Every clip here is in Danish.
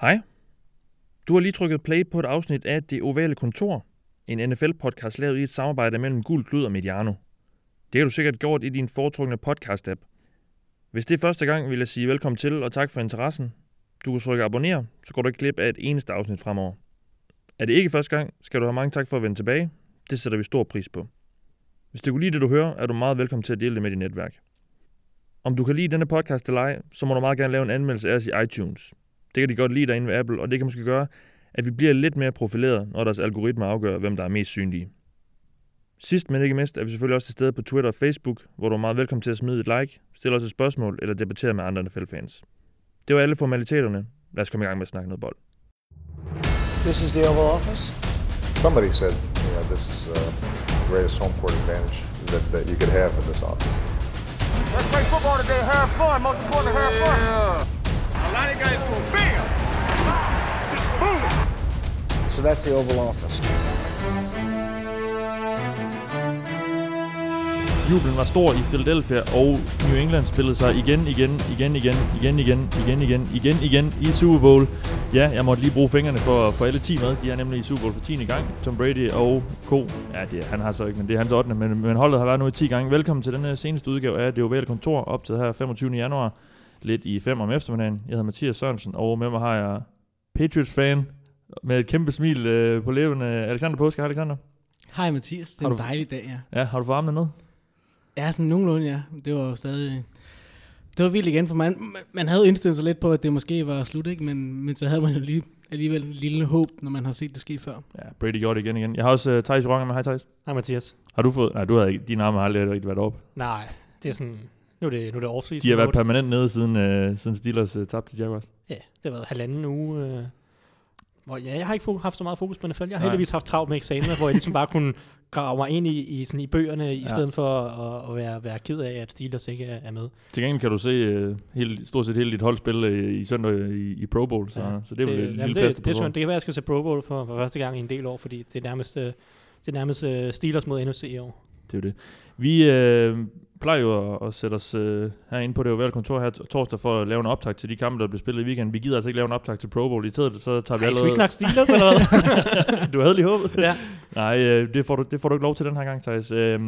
Hej. Du har lige trykket play på et afsnit af Det Ovale Kontor, en NFL-podcast lavet i et samarbejde mellem Gul Klud og Mediano. Det har du sikkert gjort i din foretrukne podcast-app. Hvis det er første gang, vil jeg sige velkommen til og tak for interessen. Du kan trykke abonner, så går du ikke glip af et eneste afsnit fremover. Er det ikke første gang, skal du have mange tak for at vende tilbage. Det sætter vi stor pris på. Hvis du kunne lide det, du hører, er du meget velkommen til at dele det med dit netværk. Om du kan lide denne podcast eller ej, så må du meget gerne lave en anmeldelse af os i iTunes. Det kan de godt lide derinde ved Apple, og det kan måske gøre, at vi bliver lidt mere profileret, når deres algoritmer afgør, hvem der er mest synlige. Sidst men ikke mindst er vi selvfølgelig også til stede på Twitter og Facebook, hvor du er meget velkommen til at smide et like, stille os et spørgsmål eller debattere med andre NFL-fans. Det var alle formaliteterne. Lad os komme i gang med at snakke noget bold. This is the Oval Office. Somebody said, you know, this is uh, the greatest home court advantage that, that you could have in this office. Let's play football today. Have fun. Most important, have fun. A So that's the Oval Office. Jublen var stor i Philadelphia, og New England spillede sig igen, igen, igen, igen, igen, igen, igen, igen, igen, igen i Super Bowl. Ja, jeg måtte lige bruge fingrene for, for alle 10 med. De er nemlig i Super Bowl for 10. gang. Tom Brady og Co. Ja, det, han har så ikke, men det er hans 8. Men, men holdet har været nu i 10 gange. Velkommen til den øh, seneste udgave af Det Ovale Kontor, optaget her 25. januar. Lidt i 5 om eftermiddagen. Jeg hedder Mathias Sørensen, og med mig har jeg Patriots-fan med et kæmpe smil øh, på læberne. Alexander Påske. Hej Alexander. Hej Mathias, det er Har en du- dejlig dag, ja. Ja, har du fået armene ned? Ja, sådan nogenlunde, ja. Det var jo stadig... Det var vildt igen, for man, man havde indstillet sig lidt på, at det måske var slut, ikke? Men, men så havde man jo lige, alligevel en lille håb, når man har set det ske før. Ja, Brady gjorde det igen igen. Jeg har også uh, Thijs Ronger med. Hej Thijs. Hej Mathias. Har du fået... Nej, du har ikke... Dine arme har aldrig rigtig været op. Nej, det er sådan... Nu er det, nu er det off-season. De har været permanent nede siden, uh, siden Steelers uh, tabte til Jaguars. Ja, det har været halvanden uge. Øh, hvor, ja, jeg har ikke haft så meget fokus på NFL. Jeg har Nej. heldigvis haft travlt med eksamener, hvor jeg ligesom bare kunne grave mig ind i, i, sådan, i bøgerne, i Ja. stedet for at, at være, være ked af, at Steelers ikke er, er med. Til gengæld kan du se uh, hele, stort set hele dit hold spille uh, i søndag i, i Pro Bowl, så, Ja. så det er vel et jamen, lille det, det, på det, det, kan være, at jeg skal se Pro Bowl for, for første gang i en del år, fordi det er nærmest, øh, det er nærmest øh, Steelers mod NFC i år. Det er jo det. Vi øh, plejer jo at, at sætte os øh, herinde på det ovale kontor her torsdag for at lave en optag til de kampe, der bliver spillet i weekenden. Vi gider altså ikke lave en optag til Pro Bowl. I stedet så tager vi Ej, skal vi allerede... snakke Steelers eller hvad? du havde lige håbet. ja. Nej, øh, det, får du, det får du ikke lov til den her gang, Thijs. Øh,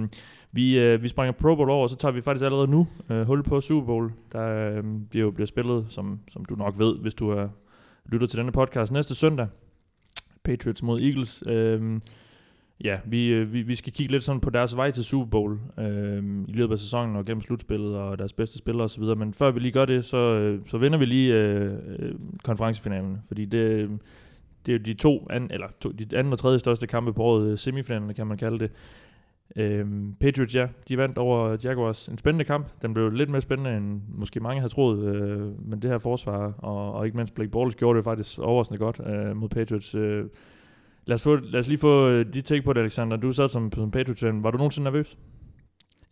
vi, øh, vi springer Pro Bowl over, og så tager vi faktisk allerede nu øh, hul på Super Bowl. Der øh, bliver jo bliver spillet, som, som du nok ved, hvis du har lyttet til denne podcast, næste søndag. Patriots mod Eagles. Øh, ja, vi, øh, vi, vi skal kigge lidt sådan på deres vej til Super Bowl øh, i løbet af sæsonen og gennem slutspillet og deres bedste spillere osv. Men før vi lige gør det, så, øh, så vinder vi lige øh, øh, konferencefinalen. Fordi det, det er jo de to, an, eller to, de anden og tredje største kampe på året, semifinalerne kan man kalde det. Øh, Patriots, ja, de vandt over Jaguars. En spændende kamp. Den blev lidt mere spændende, end måske mange havde troet. Øh, men det her forsvar, og, og ikke mindst Blake Bortles, gjorde det faktisk overraskende godt øh, mod Patriots. Øh, lad, os få, lad os lige få øh, dit take på det, Alexander. Du sad som, som patriots -fan. Var du nogensinde nervøs?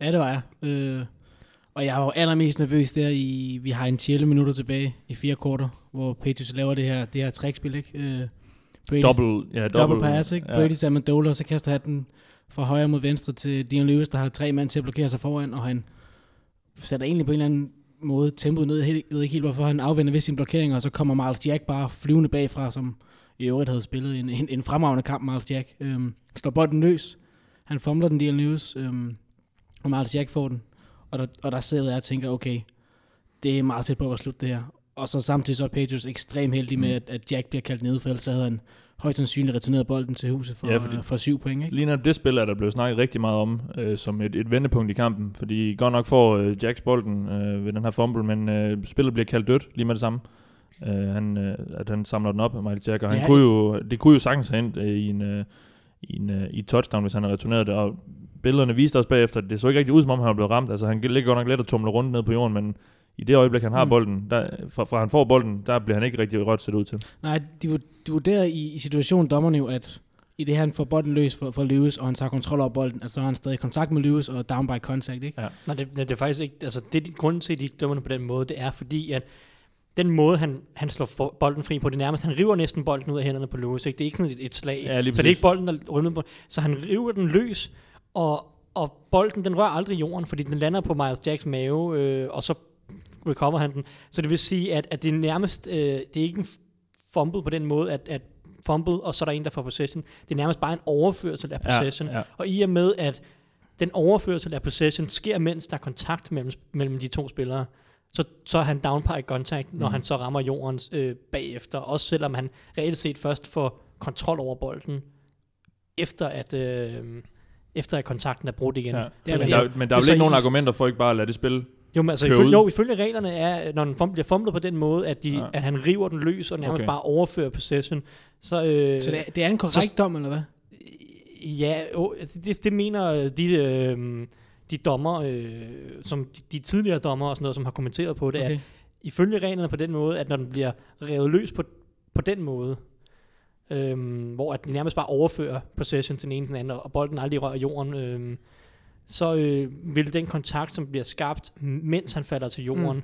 Ja, det var jeg. Øh, og jeg var jo allermest nervøs der i... Vi har en 10 minutter tilbage i fire kvarter, hvor Patriots laver det her, det her trækspil, ikke? Øh, Brady's- Double, ja, double, double pass, ikke? Ja. Brady til Amendola, og så kaster han den fra højre mod venstre til Dion Lewis, der har tre mand til at blokere sig foran, og han sætter egentlig på en eller anden måde tempoet ned. Jeg ved ikke helt, hvorfor han afvender ved sin blokering, og så kommer Miles Jack bare flyvende bagfra, som i øvrigt havde spillet en, en, en fremragende kamp, Miles Jack. Øhm, slår bolden løs. Han fumler den, Dion Lewis, øhm, og Miles Jack får den. Og der, og der sidder jeg og tænker, okay, det er meget tæt på at slutte det her. Og så samtidig så er Patriots ekstremt heldige med, Mm. at, at Jack bliver kaldt ned, for ellers havde han højst sandsynligt returneret bolden til huset for, Ja, fordi- for syv point. Ikke? Lige når det spil er der blevet snakket rigtig meget om, øh, som et, et vendepunkt i kampen, fordi godt nok får øh, Jacks bolden øh, ved den her fumble, men øh, spillet bliver kaldt dødt lige med det samme. Øh, han, øh, at han samler den op Michael Jack, og han Ja. kunne jo, det kunne jo sagtens have endt øh, i en, øh, i en, øh, i et touchdown, hvis han havde returneret det, og billederne viste også bagefter, at det så ikke rigtig ud, som om han var blevet ramt. Altså han ligger godt nok let og tumler rundt ned på jorden, men i det øjeblik, han har mm. Bolden, der, fra, fra han får bolden, der bliver han ikke rigtig rødt set ud til. Nej, de, de vurderer i, i situationen dommerne jo, at i det han får bolden løs for, for Lewis, og han tager kontrol over bolden, altså har han stadig kontakt med Lewis og down by contact, ikke? Ja. Nej, det, det, er faktisk ikke, altså det er grunden til, at de ikke dømmer på den måde, det er fordi, at den måde, han, han slår bolden fri på, det nærmest, han river næsten bolden ud af hænderne på Lewis, ikke? Det er ikke sådan et, et slag, Ja, så det er ikke bolden, der ruller på, så han river den løs, og, og bolden, den rører aldrig jorden, fordi den lander på Miles Jacks mave, øh, og så recover han den. Så det vil sige, at, at det er nærmest, øh, det er ikke en fumble på den måde, at, at fumble, og så er der en, der får possession. Det er nærmest bare en overførsel af possession. Ja, ja. Og i og med, at den overførsel af possession sker, mens der er kontakt mellem, mellem de to spillere, så, så er han down by contact, når Mm. han så rammer jorden øh, bagefter. Også selvom han reelt set først får kontrol over bolden, efter at, øh, efter at kontakten er brudt igen. Ja. Det Men, er, men, ja, der, men der det er vel ikke nogen i- argumenter for ikke bare at lade det spille? Jo, men altså ifølge, jo, ifølge reglerne er, når den bliver fumlet på den måde, at, de, Ja. ja. at han river den løs og nærmest Okay. bare overfører possession, så... Øh, Så det er, det er en korrekt dom, eller hvad? Ja, jo, det, det mener de, øh, de dommer, øh, som de, de tidligere dommer og sådan noget, som har kommenteret på det, okay. At ifølge reglerne på den måde, at når den bliver revet løs på, på den måde, øhm, hvor at de nærmest bare overfører possession til den ene den anden, og bolden aldrig rører jorden, øhm, så øh, vil den kontakt, som bliver skabt, mens han falder til jorden,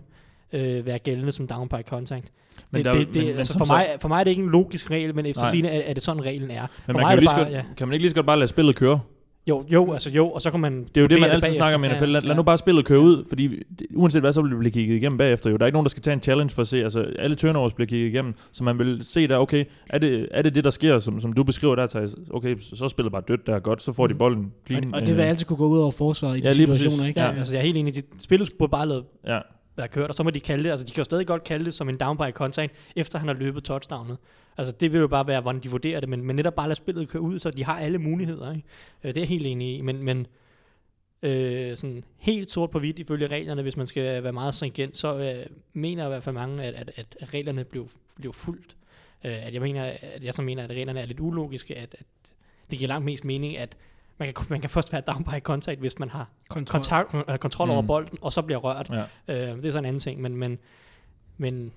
mm. øh, være gældende som down by contact. Men det, der- det, det, men- altså for, mig, for mig er det ikke en logisk regel, men efter sigende er, er det sådan, reglen er. Men For man kan, er lige bare- godt, ja. kan man ikke lige så godt bare lade spillet køre? Jo, jo, altså jo, og så kan man... Det er jo det, man altid bagefter. snakker om i NFL. Lad, lad nu bare spillet køre ud, fordi det, uanset hvad, så vil det kigget igennem bagefter. Jo. Der er ikke nogen, der skal tage en challenge for at se. Altså, alle turnovers bliver kigget igennem, så man vil se der, okay, er det er det, det der sker, som, som du beskriver der, Thijs? Okay, så, er spillet bare dødt der godt, så får de Mm. bolden clean. Og, og det vil øh, altid kunne gå ud over forsvaret i de Ja, lige præcis. situationer, ikke? Ja, altså jeg er helt enig. De, spillet skulle bare lade Ja, været kørt, og så må de kalde det, altså de kan jo stadig godt kalde det som en down by contact, efter han har løbet touchdownet. Altså det vil jo bare være, hvordan de vurderer det, men, men netop bare lade spillet køre ud, så de har alle muligheder. Ikke? Øh, det er jeg helt enig i, men, men øh, sådan helt sort på hvidt ifølge reglerne, hvis man skal være meget stringent, så øh, mener i hvert fald mange, at, at, at reglerne blev, blev fuldt. Øh, at jeg mener, at jeg så mener, at reglerne er lidt ulogiske, at, at det giver langt mest mening, at man kan, man kan først være down by contact, hvis man har Kontrol. kontakt, eller kontrol over Mm. bolden, og så bliver rørt. ja. Øh, det er så en anden ting, men, men, men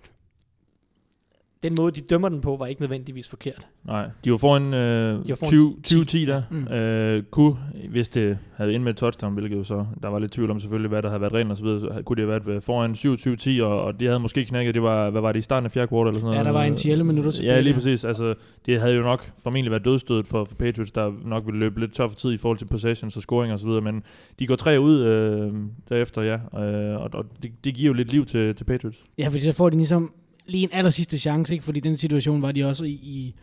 den måde, de dømmer den på, var ikke nødvendigvis forkert. Nej, de var foran øh, De var foran 20 20 der. Mm. Øh, kunne, hvis det havde ind med touchdown, hvilket jo så, der var lidt tvivl om selvfølgelig, hvad der havde været reglen og så videre, så kunne det have været øh, foran 27-10, og, og de havde måske knækket, det var, hvad var det, i starten af fjerde kvartal eller sådan noget? Ja, der var en 10 minutter tilbage. Ja, lige præcis. Altså, det havde jo nok formentlig været dødstødet for, for Patriots, der nok ville løbe lidt tør for tid i forhold til possessions og scoring og så videre, men de går tre ud øh, derefter, ja, øh, og, og det, det giver jo lidt liv til, til Patriots. Ja, fordi så får de ligesom lige en aller sidste chance, ikke? Fordi den situation var de også i, i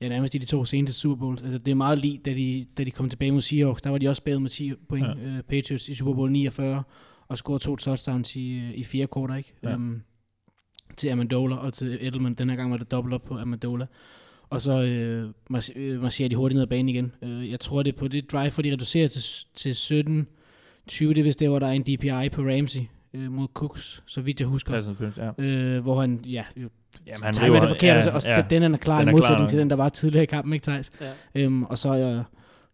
ja, nærmest i de to seneste Super Bowls. Altså, det er meget lige, da de, da de kom tilbage mod Seahawks, der var de også bagud med 10 point, Ja. uh, Patriots i Super Bowl 49, og scorede to touchdowns i, øh, i fire kvarter, ikke? Ja. Um, til Amendola og til Edelman. Den her gang var det dobbelt op på Amendola. Og så øh, øh, marcherer de hurtigt ned ad banen igen. Uh, jeg tror, det er på det drive, hvor de reducerer til, til 17 20, det er vist der, hvor der er en DPI på Ramsey øh, mod Cooks, så vidt jeg husker. Pass interference, ja. Øh, hvor han, ja, jo, Jamen, han timer det forkert, ja, og så, ja. den er klar Den i er modsætning klar til den, der var tidligere i kampen, ikke Thijs? Ja. Øhm, og så, øh,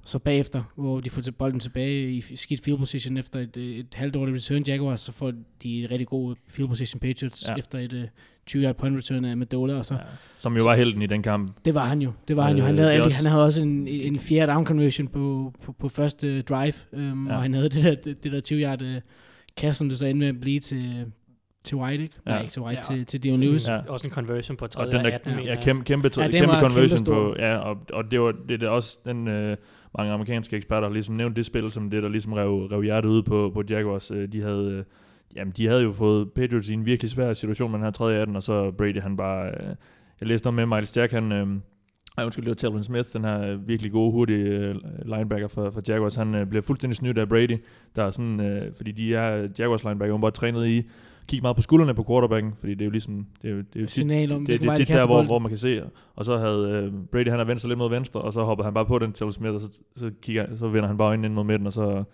så bagefter, hvor de får til bolden tilbage i skidt field position efter et, øh, et halvt dårligt return Jaguars, så får de rigtig gode field position Patriots Ja. efter et øh, 20 yard point return af Medola, og så Ja. Som jo var helten i den kamp. det var han jo. Det var han jo. Han, Øh, lavede alle, også- han havde også en, en fjerde down conversion på, på, på første drive, øhm, Ja. og han havde det der, det, det der 20 yard øh, kast, som det så endte med at blive til, til White, ikke? Ja. Nej, ikke til White, Ja. til, til Dion Lewis. Ja. Også en conversion på Og 3. den der, 18, mener ja, kæmpe, kæmpe, Ja, kæmpe var conversion kæmpestor. på, ja, og, og det var det, er også den, øh, mange amerikanske eksperter har ligesom nævnt det spil, som det, der ligesom rev, rev hjertet ud på, på Jaguars. Øh, De havde, øh, jamen, de havde jo fået Patriots i en virkelig svær situation med den her tredje 18, og så Brady, han bare, øh, jeg læste noget med Miles Jack, han, øh, ej, undskyld, det var Telvin Smith, den her øh, virkelig gode, hurtige øh, linebacker for, for Jaguars. Han øh, bliver fuldstændig snydt af Brady, der er sådan, øh, fordi de er Jaguars linebacker, bare trænet i, kigge meget på skuldrene på quarterbacken, fordi det er jo ligesom, det er jo, det er jo tit, Signal om, det, hvilken det er tit der, hvor, hvor man kan se, og så havde øh, Brady, han har vendt sig lidt mod venstre, og så hoppede han bare på den til Smith, og så, så, kigger, så vender han bare øjnene ind mod midten, og så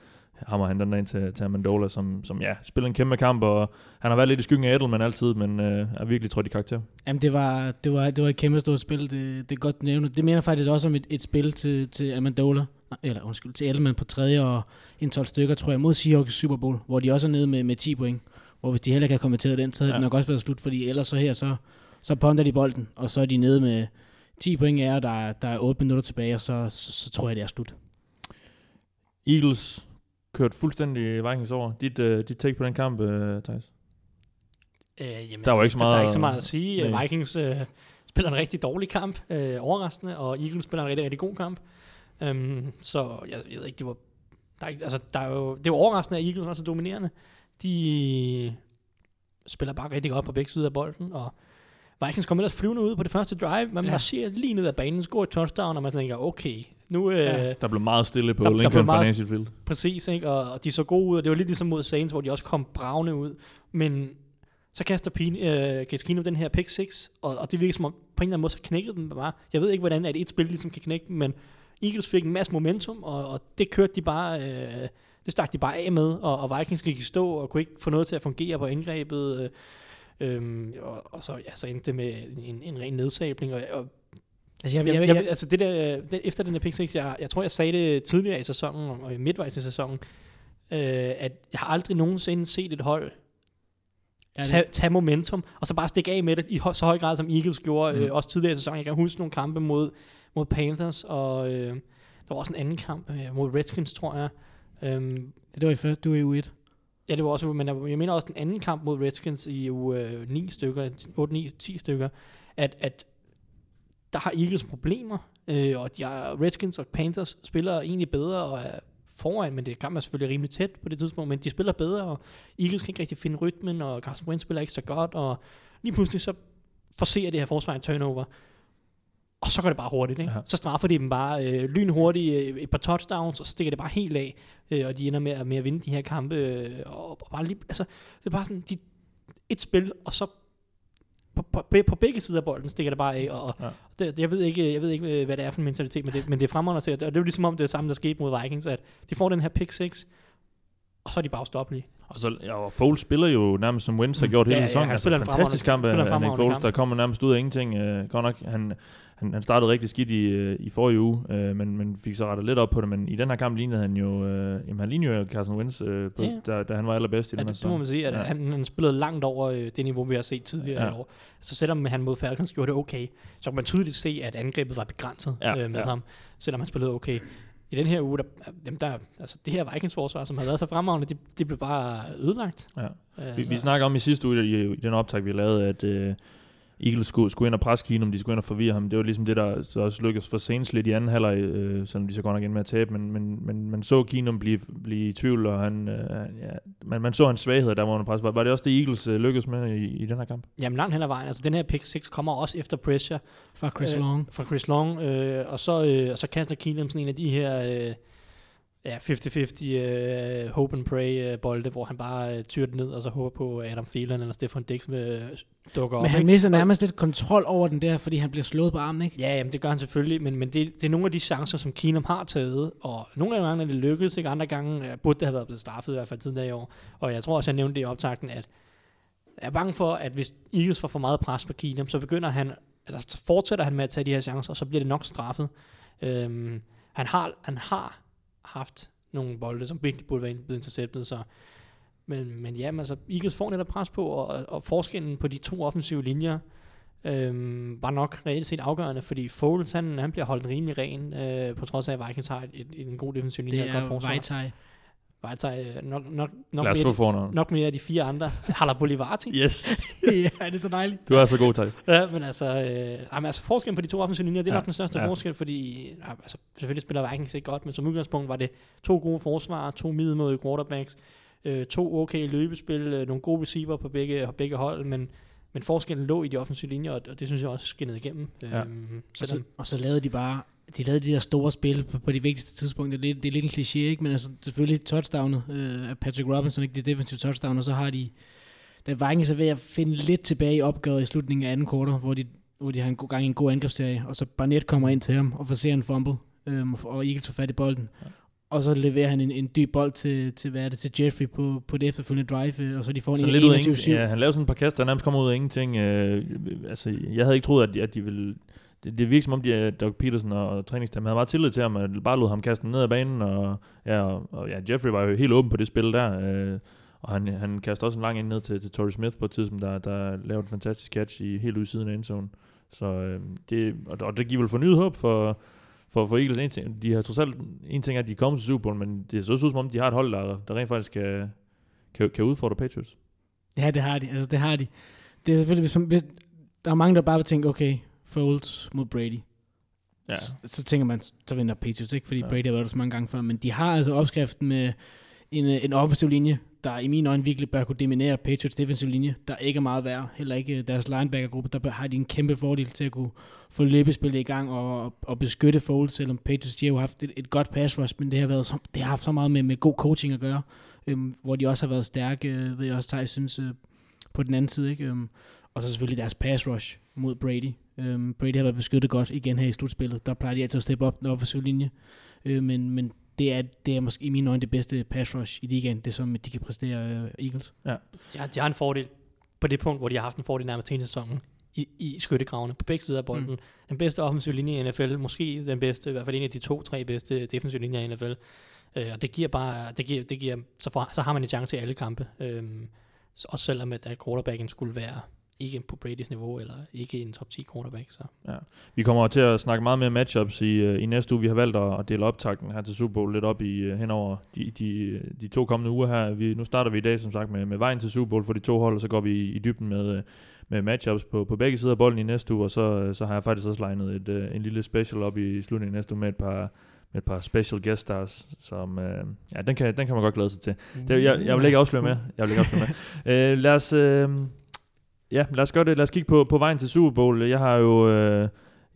hammer han den ind til, til Amendola, som, som ja, spiller en kæmpe kamp, og han har været lidt i skyggen af Edelman altid, men øh, er virkelig trådt i karakter. Jamen, det var, det var, det var et kæmpe stort spil, det, det er godt nævnt. Det mener faktisk også om et, et spil til, til Amendola, eller undskyld, til Edelman på tredje og en 12 stykker, tror jeg, mod Seahawks Super Bowl, hvor de også er nede med, med 10 point. Hvor hvis de heller ikke havde kommenteret den, så havde ja. Det nok også været slut, fordi ellers så her, så, så ponder de bolden, og så er de nede med 10 point er, der, er- der er 8 minutter tilbage, og så, så, så tror jeg, det er slut. Eagles kørt fuldstændig Vikings over. Dit, øh, dit take på den kamp, øh, Thijs? Øh, jamen, Der var ikke så Der, der er meget- ikke så meget at sige. Nej. Vikings øh, spiller en rigtig dårlig kamp, øh, overraskende, og Eagles spiller en rigtig, rigtig god kamp. Um, så jeg, jeg ved ikke, det var... Der er ikke, altså, der er jo, det er jo overraskende, at Eagles var så dominerende. De spiller bare rigtig godt på begge sider af bolden, og Vikings kommer ellers flyvende ud på det første drive. Man ja. marcherer lige ned ad banen, scorer et touchdown, og man tænker, okay, nu... Øh, Ja. Der blev meget stille på Der- der Lincoln meget- Financial Field. Præcis, ikke? Og, og de så gode ud, og det var lidt ligesom mod Saints, hvor de også kom bravende ud. Men så kaster Pine, øh, Keenum den her pick 6, og, og det virker som om, på en eller anden måde, så knækkede den bare. Jeg ved ikke, hvordan at et spil ligesom kan knække den, men Eagles fik en masse momentum, og, og det kørte de bare, øh, det stak de bare af med, og, og Vikings gik i stå, og kunne ikke få noget til at fungere på angrebet. Øh, Øhm, og, og så, ja, så endte det med en, en ren nedsabling. Og, og Altså, jeg, jeg, jeg, jeg, altså det der, det, efter den der pick 6, jeg, jeg tror, jeg sagde det tidligere i sæsonen, og midtvejs i sæsonen, øh, at jeg har aldrig nogensinde set et hold tage, tage momentum, og så bare stikke af med det i så høj grad, som Eagles gjorde, Mm. øh, også tidligere i sæsonen. Jeg kan huske nogle kampe mod, mod Panthers, og øh, der var også en anden kamp øh, mod Redskins, tror jeg. Øhm, det var i første, du er i u 1. Ja, det var også, men jeg, jeg mener også den anden kamp mod Redskins i uge øh, 9 stykker, 8, 9, 10 stykker, at, at der har Eagles problemer, øh, og de har, Redskins og Panthers spiller egentlig bedre og er foran, men det kan man selvfølgelig rimelig tæt på det tidspunkt, men de spiller bedre, og Eagles kan ikke rigtig finde rytmen, og Carson Wentz spiller ikke så godt, og lige pludselig så forser det her forsvar en turnover, og så går det bare hurtigt. Ikke? Så straffer de dem bare øh, lynhurtigt, øh, et par touchdowns, og så stikker det bare helt af, øh, og de ender med, at- med at vinde de her kampe. Øh, og, og bare lige, altså, det er bare sådan, de, et spil, og så på, på, på begge sider af bolden stikker det bare af, og, Ja. ja. det, jeg, ved ikke, jeg ved ikke, hvad det er for en mentalitet, men det, men det er fremragende at se, og det er jo ligesom om det er samme, der skete mod Vikings, at de får den her pick 6, og så er de bare stoppelige. Og så ja, og Foles spiller jo nærmest som Wentz har gjort hele Ja, ja, sæsonen. han altså, spiller en fantastisk kamp af af Nick Foles, kamp. der kommer nærmest ud af ingenting. Uh, godt nok, han, han, han startede rigtig skidt i, uh, i forrige uge, uh, men, men fik så rettet lidt op på det. Men i den her kamp lignede han jo, uh, jamen, han lignede jo Carson Wentz, uh, på, Ja. da, da han var allerbedst i Ja, den her det, det må man sige, at Ja. han, han spillede langt over øh, det niveau, vi har set tidligere Ja. i år. Så selvom han mod Falcons gjorde det okay, så kan man tydeligt se, at angrebet var begrænset Ja, øh, med ja. ham, selvom han spillede okay. I den her uge, der, dem der, altså det her Vikings forsvar, som har været så fremragende, det, det blev bare ødelagt. Ja. Øh, Vi, vi snakker om i sidste uge, i, i den optag, vi lavede, at uh, Eagles skulle, skulle ind og presse Keenum, de skulle ind og forvirre ham. Det var ligesom det, der så også lykkedes for Saints lidt i anden halvleg, øh, selvom de så godt nok ind med at tabe, men, men, men man så Keenum blive, blive i tvivl, og han, øh, ja, man, man så hans svagheder, der var under pres. Var, var det også det, Eagles øh, lykkedes med i, i den her kamp? Jamen langt hen ad vejen, altså den her pick 6 kommer også efter pressure Fra Chris Øh, Long. fra Chris Long, øh, og, så, øh, og så kaster Keenum sådan en af de her øh, ja, 50-50 øh, hope and pray øh, bolde, hvor han bare øh, tyrer den ned, og så håber på, at Adam Thielen eller Stefan Dix øh, dukker op. Men han ikke? mister nærmest lidt kontrol over den der, fordi han bliver slået på armen, ikke? Ja, jamen, det gør han selvfølgelig, men, men det, det er nogle af de chancer, som Keenum har taget, og nogle af gange er det lykkedes, ikke? andre gange øh, burde det have været blevet straffet, i hvert fald tidligere i år. Og jeg tror også, jeg nævnte det i optakten, at jeg er bange for, at hvis Eagles får for meget pres på Keenum, så begynder han, eller så fortsætter han med at tage de her chancer, og så bliver det nok straffet. Øhm, han, har, han har haft nogle bolde, som virkelig burde være blevet interceptet, så men, men ja, altså, Eagles får netop pres på, og, og forskellen på de to offensive linjer, øhm, var nok reelt set afgørende, fordi Foles, han, han bliver holdt rimelig ren, øh, på trods af, at Vikings har et, et, en god defensiv linje Det er. Vejtaj. Vejtaj, øh, nok, nok, nok, Lad os få mere, fornavn. nok mere af de fire andre. Haller Bolivarti. Yes. ja, det er så dejligt. Du er så god, tak. Ja, men altså, øh, jamen, altså forskellen på de to offensive linjer, det er Ja, nok den største ja. forskel, fordi ja, altså, selvfølgelig spiller Vikings ikke godt, men som udgangspunkt var det to gode forsvar, to middelmådige quarterbacks, øh, to okay løbespil, øh, nogle gode receiver på begge, begge hold, men, men forskellen lå i de offensive linjer, og, og det synes jeg også skinnede igennem. Ja. Øhm, Og så, og så lavede de bare, de lavede de der store spil på, på de vigtigste tidspunkter. Det, er lidt- det er lidt en kliché, ikke? Men altså selvfølgelig touchdownet øh, af Patrick Robinson, ikke det defensive touchdown, og så har de, da Vikings er ved at finde lidt tilbage i opgøret i slutningen af anden kvartal, hvor de, hvor de har en god gang i en god angrebsserie, og så Barnett kommer ind til ham og forser en fumble, øhm, og Eagles får fat i bolden. Ja. Og så leverer han en, en dyb bold til, til, hvad er det, til Jeffrey på, på det efterfølgende drive, øh, og så de får en af 21-7. ingenting. Ja, han lavede sådan et par kast, der nærmest kom ud af ingenting. Øh, altså, jeg havde ikke troet, at de, at de ville... Det, det virker som om, de, Doug Peterson og, og træningsteamet havde meget tillid til ham, og bare lod ham kaste den ned ad banen, og, ja, og, og ja, Jeffrey var jo helt åben på det spil der, øh, og han, han kastede også en lang ind ned til, til Torrey Smith på et tidspunkt, der, der lavede en fantastisk catch i helt ude siden af endzone. Så øh, det, og, og det giver vel fornyet håb for, for, for Eagles. En ting, de har trods alt en ting, at de er kommet til Super Bowl, men det ser også ud som om, de har et hold, der, der rent faktisk kan, kan, kan udfordre Patriots. Ja, det har de. Altså, det har de. Det er selvfølgelig, hvis, man, hvis der er mange, der bare vil tænke, okay, Foles mod Brady. Ja. Så, så tænker man, så vinder Patriots, ikke? Fordi Ja. Brady har været der så mange gange før. Men de har altså opskriften med en, øh, en offensiv linje, der i mine øjne virkelig bør kunne dominere Patriots defensive linje, der er ikke meget værd. Heller ikke deres linebacker-gruppe, der har de en kæmpe fordel til at kunne få løbespillet i gang og, og beskytte Foles, selvom Patriots de har jo haft et, et godt pass rush, men det har, været så, det har haft så meget med, med god coaching at gøre, øhm, hvor de også har været stærke, øh, ved jeg også, Thijs synes, øh, på den anden side. Ikke? Øhm, og så selvfølgelig deres pass rush mod Brady. Øhm, Brady har været beskyttet godt igen her i slutspillet. Der plejer de altid at steppe op den offensive linje. Øh, men, men det er, det er måske i mine øjne det bedste pass rush i ligaen, det som de kan præstere øh, Eagles. De har, de har en fordel på det punkt, hvor de har haft en fordel nærmest hele sæsonen i, i skyttegravene på begge sider af bolden. Mm. Den bedste offensive linje i NFL, måske den bedste, i hvert fald en af de to-tre bedste defensive linjer i NFL. Øh, og det giver bare, det giver, det giver, så, for, så har man en chance i alle kampe. Så også selvom at, at quarterbacken skulle være ikke på Brady's niveau, eller ikke en top 10 quarterback. Så. Vi kommer til at snakke meget mere matchups i, øh, i næste uge. Vi har valgt at, dele optakten her til Super Bowl lidt op i øh, henover de, de, de to kommende uger her. Vi, nu starter vi i dag som sagt med, med vejen til Super Bowl for de to hold, og så går vi i, i dybden med, øh, med matchups på, på begge sider af bolden i næste uge, og så, så har jeg faktisk også legnet et, en lille special op i, i slutningen af næste uge med et par, med et par special guest stars, som, øh, ja, den kan, den kan man godt glæde sig til. Det, jeg, jeg vil ikke afsløre mere. Jeg vil ikke afsløre mere. øh, lad os, øh, ja, lad os gøre det. Lad os kigge på, på vejen til Super Bowl. Jeg har jo øh,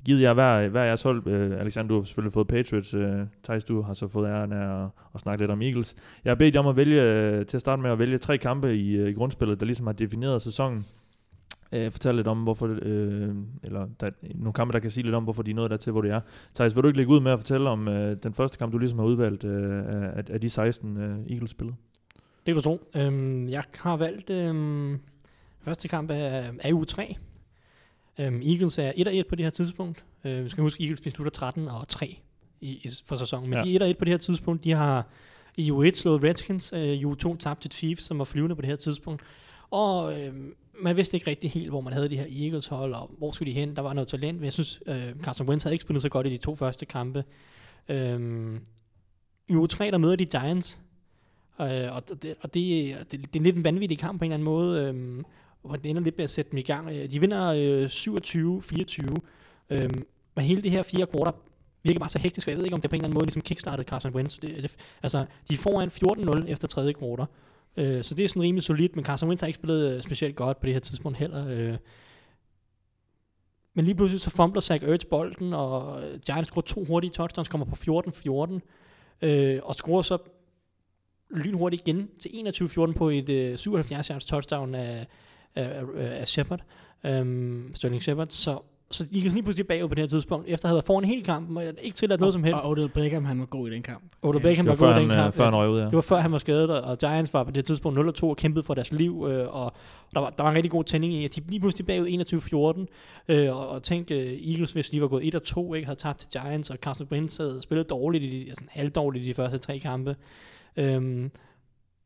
givet jer hver, hver jeres hold. Øh, Alexander, du har selvfølgelig fået Patriots. Øh, Thijs, du har så fået æren af at, at snakke lidt om Eagles. Jeg har bedt jer om at vælge, øh, til at starte med at vælge tre kampe i, øh, i grundspillet, der ligesom har defineret sæsonen. Øh, fortæl lidt om, hvorfor, øh, eller der, nogle kampe, der kan sige lidt om, hvorfor de er nået dertil, hvor det er. Thijs, vil du ikke lægge ud med at fortælle om øh, den første kamp, du ligesom har udvalgt øh, af, af de 16 øh, Eagles spillet? Det kan du tro. Øhm, jeg har valgt øhm, første kamp er, er uge 3. Øhm, Eagles er 1-1 på det her tidspunkt. Øh, vi skal huske, Eagles beslutter 13 og 3 i, i, for sæsonen. Men Ja. de er 1-1 på det her tidspunkt. De har i uge 1 slået Redskins, øh, i uge 2 tabt til Chiefs, som var flyvende på det her tidspunkt. Og øh, man vidste ikke rigtig helt, hvor man havde de her Eagles hold, og hvor skulle de hen. Der var noget talent, men jeg synes, øh, Carson Wentz havde ikke spillet så godt i de to første kampe. Øh, I uge 3, der møder de Giants, øh, og, det, og det, det, det er lidt en vanvittig kamp på en eller anden måde, øh, hvor det ender lidt med at sætte dem i gang. Øh, de vinder øh, 27-24, øh, men hele det her fire kvarter virker bare så hektisk, og jeg ved ikke, om det på en eller anden måde ligesom kickstartede Carson Wentz. Det, det, altså, de får en 14-0 efter tredje kvarter. øh, så det er sådan rimelig solidt, men Carson Wentz har ikke spillet øh, specielt godt på det her tidspunkt heller. Øh. Men lige pludselig så fumbler Zach Ertz bolden, og øh, Giants scorer to hurtige touchdowns, kommer på 14-14, øh, og scorer så lynhurtigt igen til 21-14 på et øh, 77 yards touchdown af, af, af Shepard, øhm, Sterling Shepard, så, så de kan lige pludselig bagud på det her tidspunkt, efter at have været foran hele kampen, og ikke tilladt noget som helst. Og Odell Beckham, han var god i den kamp. Odell. Beckham var var god i den øh, kamp. før han røg ud, ja. Det var før han var skadet, og- og Giants var på det tidspunkt 0-2 og kæmpede for deres liv, øh, og der var, der var en rigtig god tænding i, at de lige pludselig bagud 21-14, øh, og, og tænk, øh, Eagles, hvis de var gået 1-2, ikke havde tabt til Giants, og Carson Wentz havde spillet dårligt, i de, altså halvdårligt i de første tre kampe. Øhm,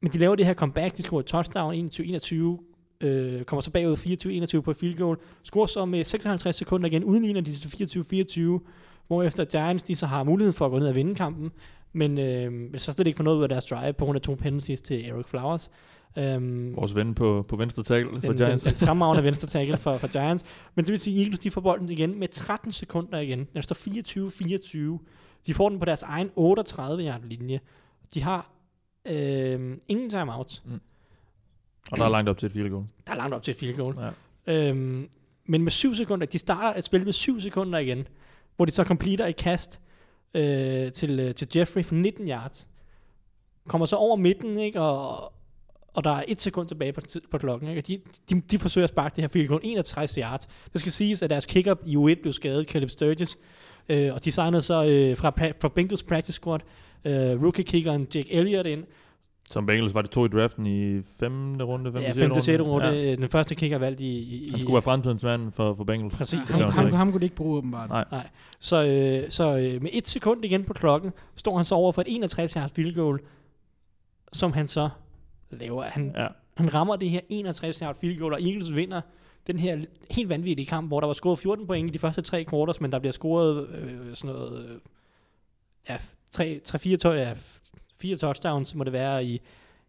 men de laver det her comeback, de scorer touchdown 21-21, øh, kommer så bagud 24-21 på field goal, scorer så med 56 sekunder igen, af de til 24-24, hvorefter Giants de så har mulighed for at gå ned og vinde kampen, men øh, så slet ikke få noget ud af deres drive på grund af to penalties til Eric Flowers. Øhm, Vores ven på, på venstre tackle for den, Giants. Den, den fremragende venstre tackle for, for Giants. Men det vil sige, at Eagles de får bolden igen med 13 sekunder igen. Den står 24-24. De får den på deres egen 38 yard linje. De har øh, ingen timeouts. Og der er langt op til et field goal. Der er langt op til et field goal. Ja. Øhm, men med 7 sekunder, de starter at spille med 7 sekunder igen, hvor de så completer et kast øh, til, øh, til Jeffrey for 19 yards. Kommer så over midten, ikke, og, og der er et sekund tilbage på, på klokken. Ikke? Og de, de, de forsøger at sparke det her field goal 61 yards. Det skal siges, at deres kicker i U1 blev skadet, Caleb Sturgis, øh, og de signede så øh, fra, fra Bengals practice squad øh, rookie-kickeren Jake Elliott ind, Som Bengals var det to i draften i femte runde, femte, ja, sjette 5. 6. runde, Ja. ja. den første kicker valgt i, i, Han skulle være fremtidens mand for, for Bengals. Præcis. Gør Ham, han ham, kunne de ikke bruge åbenbart. Nej. Så, øh, så øh, med et sekund igen på klokken, står han så over for et 61 yard field goal, som han så laver. Han, ja. Ja. han rammer det her 61 yard field goal, og Eagles vinder den her helt vanvittige kamp, hvor der var scoret 14 point i de første tre quarters, men der bliver scoret øh, sådan noget, øh, ja, 3, 3 4, to, ja, fire touchdowns må det være i,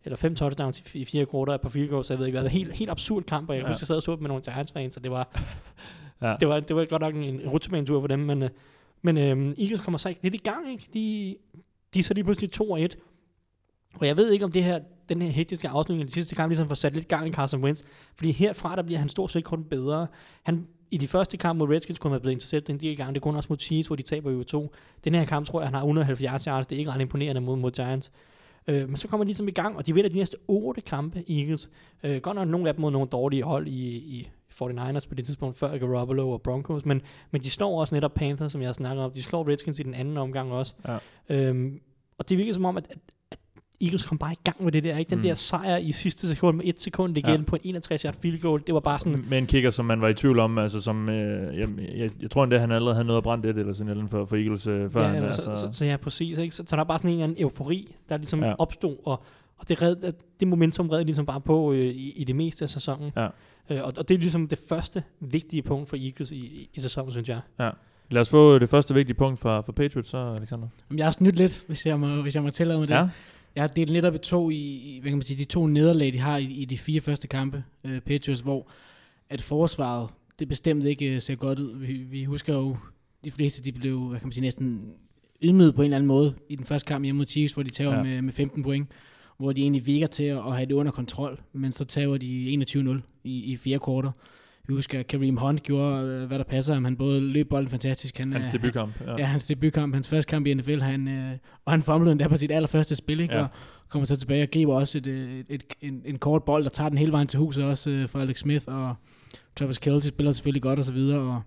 eller fem touchdowns i, i fire quarter på field goal, så jeg ved ikke hvad. Det var helt, helt absurd kamp, og jeg Ja. husker, jeg sad og så med nogle Giants fans, så det var, Ja. det var, det var godt nok en, en rutsjebanetur for dem, men, øh, men øh, Eagles kommer så ikke lidt i gang, ikke? De, de er så lige pludselig 2 og 1. Og jeg ved ikke, om det her den her hektiske afslutning i de sidste kampe ligesom får sat lidt gang i Carson Wentz. Fordi herfra, der bliver han stort set kun bedre. Han, i de første kampe mod Redskins kunne han være blevet interceptet en del gange. Det er kun også mod Chiefs, hvor de taber jo to. Den her kamp tror jeg, han har 170 yards. Det er ikke ret imponerende mod, mod Giants. Øh, men så kommer de ligesom i gang, og de vinder de næste otte kampe, Eagles. Øh, godt nok nogle af dem mod nogle dårlige hold i, i 49ers på det tidspunkt, før Garoppolo og Broncos, men, men de slår også netop Panthers, som jeg snakker om. De slår Redskins i den anden omgang også. Ja. Øhm, og det virker som om, at, at Eagles kom bare i gang med det der. Ikke? Den Mm. der sejr i sidste sekund med et sekund igen Ja. ja. på en 61 yard field goal, det var bare sådan, Med en kicker, som man var i tvivl om, altså som, øh, jeg, jeg, jeg tror endda, han allerede havde noget at brænde et eller sådan noget for, for Eagles, øh, før ja, han, ja, altså, så, så, så, ja, præcis. Ikke? Så, så der er bare sådan en eller anden eufori, der ligesom Ja. ja. opstod, og, og det, red, det momentum redde ligesom bare på øh, i, i det meste af sæsonen. Ja. Øh, og, og det er ligesom det første vigtige punkt for Eagles i, i, i sæsonen, synes jeg. Lad os få det første vigtige punkt fra, fra Patriots, så Alexander. Jamen, Jeg har snydt lidt, hvis jeg må, hvis jeg må tillade mig det. Ja, Jeg har delt lidt op i to, i, hvad kan man sige, de to nederlag, de har i, i de fire første kampe, øh, Patriots, hvor at forsvaret, det bestemt ikke øh, ser godt ud. Vi, vi husker jo, de fleste, de blev, hvad kan man sige, næsten ydmyget på en eller anden måde i den første kamp hjemme mod Chiefs, hvor de tager Ja. med, med 15 point, hvor de egentlig virker til at, at have det under kontrol, men så tager de 21-0 i, i fire kvarter. Vi husker, Kareem Hunt gjorde, øh, hvad der passer ham. Han både løb bolden fantastisk. Han, hans øh, debutkamp. Ja, hans debutkamp, hans første kamp i NFL, han, øh, og han fumblede endda på sit allerførste spil, ikke? Ja. Ja. og kommer så tilbage og giver også et, øh, et, et, en, en kort bold, der tager den hele vejen til huset også øh, for Alex Smith, og Travis Kelce spiller selvfølgelig godt og så videre, og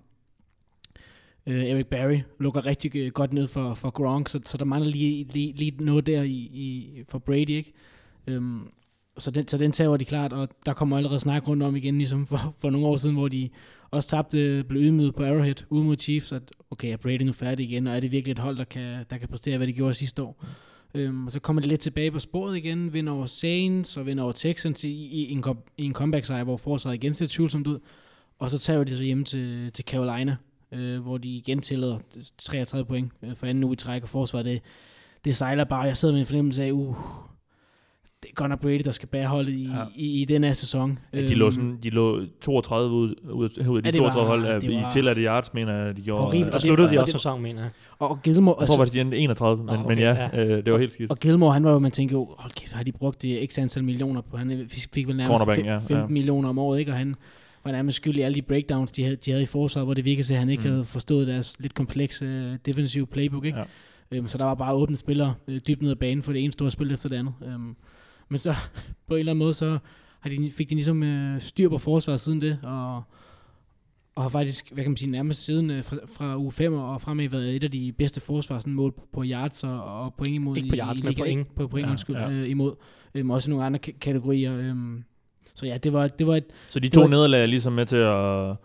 øh, Eric Barry lukker rigtig godt ned for, for Gronk, så, så der mangler lige, lige, lige noget der i, i, for Brady, ikke? Øhm, så den, så den tager de klart, og der kommer allerede snak rundt om igen, ligesom for, for nogle år siden, hvor de også tabte, blev ydmyget på Arrowhead ude mod Chiefs, at okay, er Brady nu færdig igen, og er det virkelig et hold, der kan, der kan præstere, hvad de gjorde sidste år? Øhm, og så kommer de lidt tilbage på sporet igen, vinder over Saints og vinder over Texans i, i, en, i en comeback sejr, hvor forsvaret igen ser tvivlsomt ud. Og så tager de så hjem til, til Carolina, øh, hvor de igen tillader 33 point øh, for anden uge i træk, og forsvaret det, det sejler bare. Jeg sidder med en fornemmelse af, uh, det er godt nok Brady, der skal bære holdet i, Ja. i, i den her sæson. Ja, de, lå sådan, de lå 32 ud, ud, ud af de Ja, det var- 32 hold af- det i tilladte yards, mener jeg, de gjorde. horribelt. øh, Og det- sluttede de og også sæsonen, mener jeg. Og Gilmore, Jeg tror faktisk, de endte 31, men, Nå, men okay, ja, ja. øh, det var helt skidt. Og Gilmore, han var jo, man tænker jo, hold kæft, har de brugt det x antal millioner på? Han fik, vel nærmest Cornerback, fem- ja, 15 ja. millioner om året, ikke? Og han var nærmest skyld i alle de breakdowns, de havde, de havde i forsvaret, hvor det virkede til, at han ikke Mm. havde forstået deres lidt komplekse uh, defensive playbook, ikke? Ja. Ja. Øhm, så der var bare åbne spillere øh, dybt ned ad banen for det ene store spil efter det andet. Øhm, men så på en eller anden måde, så har de, fik de ligesom øh, styr på forsvaret siden det, og, og har faktisk, hvad kan man sige, nærmest siden øh, fra, fra uge 5 og fremad været et af de bedste forsvar, sådan mål på, på yards og, og point imod. Ikke på i- yards, i men ligaen, point. På point, Ja, ja, undskyld, ja. ja. Øh, imod. Øhm, også nogle andre k- kategorier. Øhm, så ja, det var, det var et, Så de to nederlag er ligesom med til at...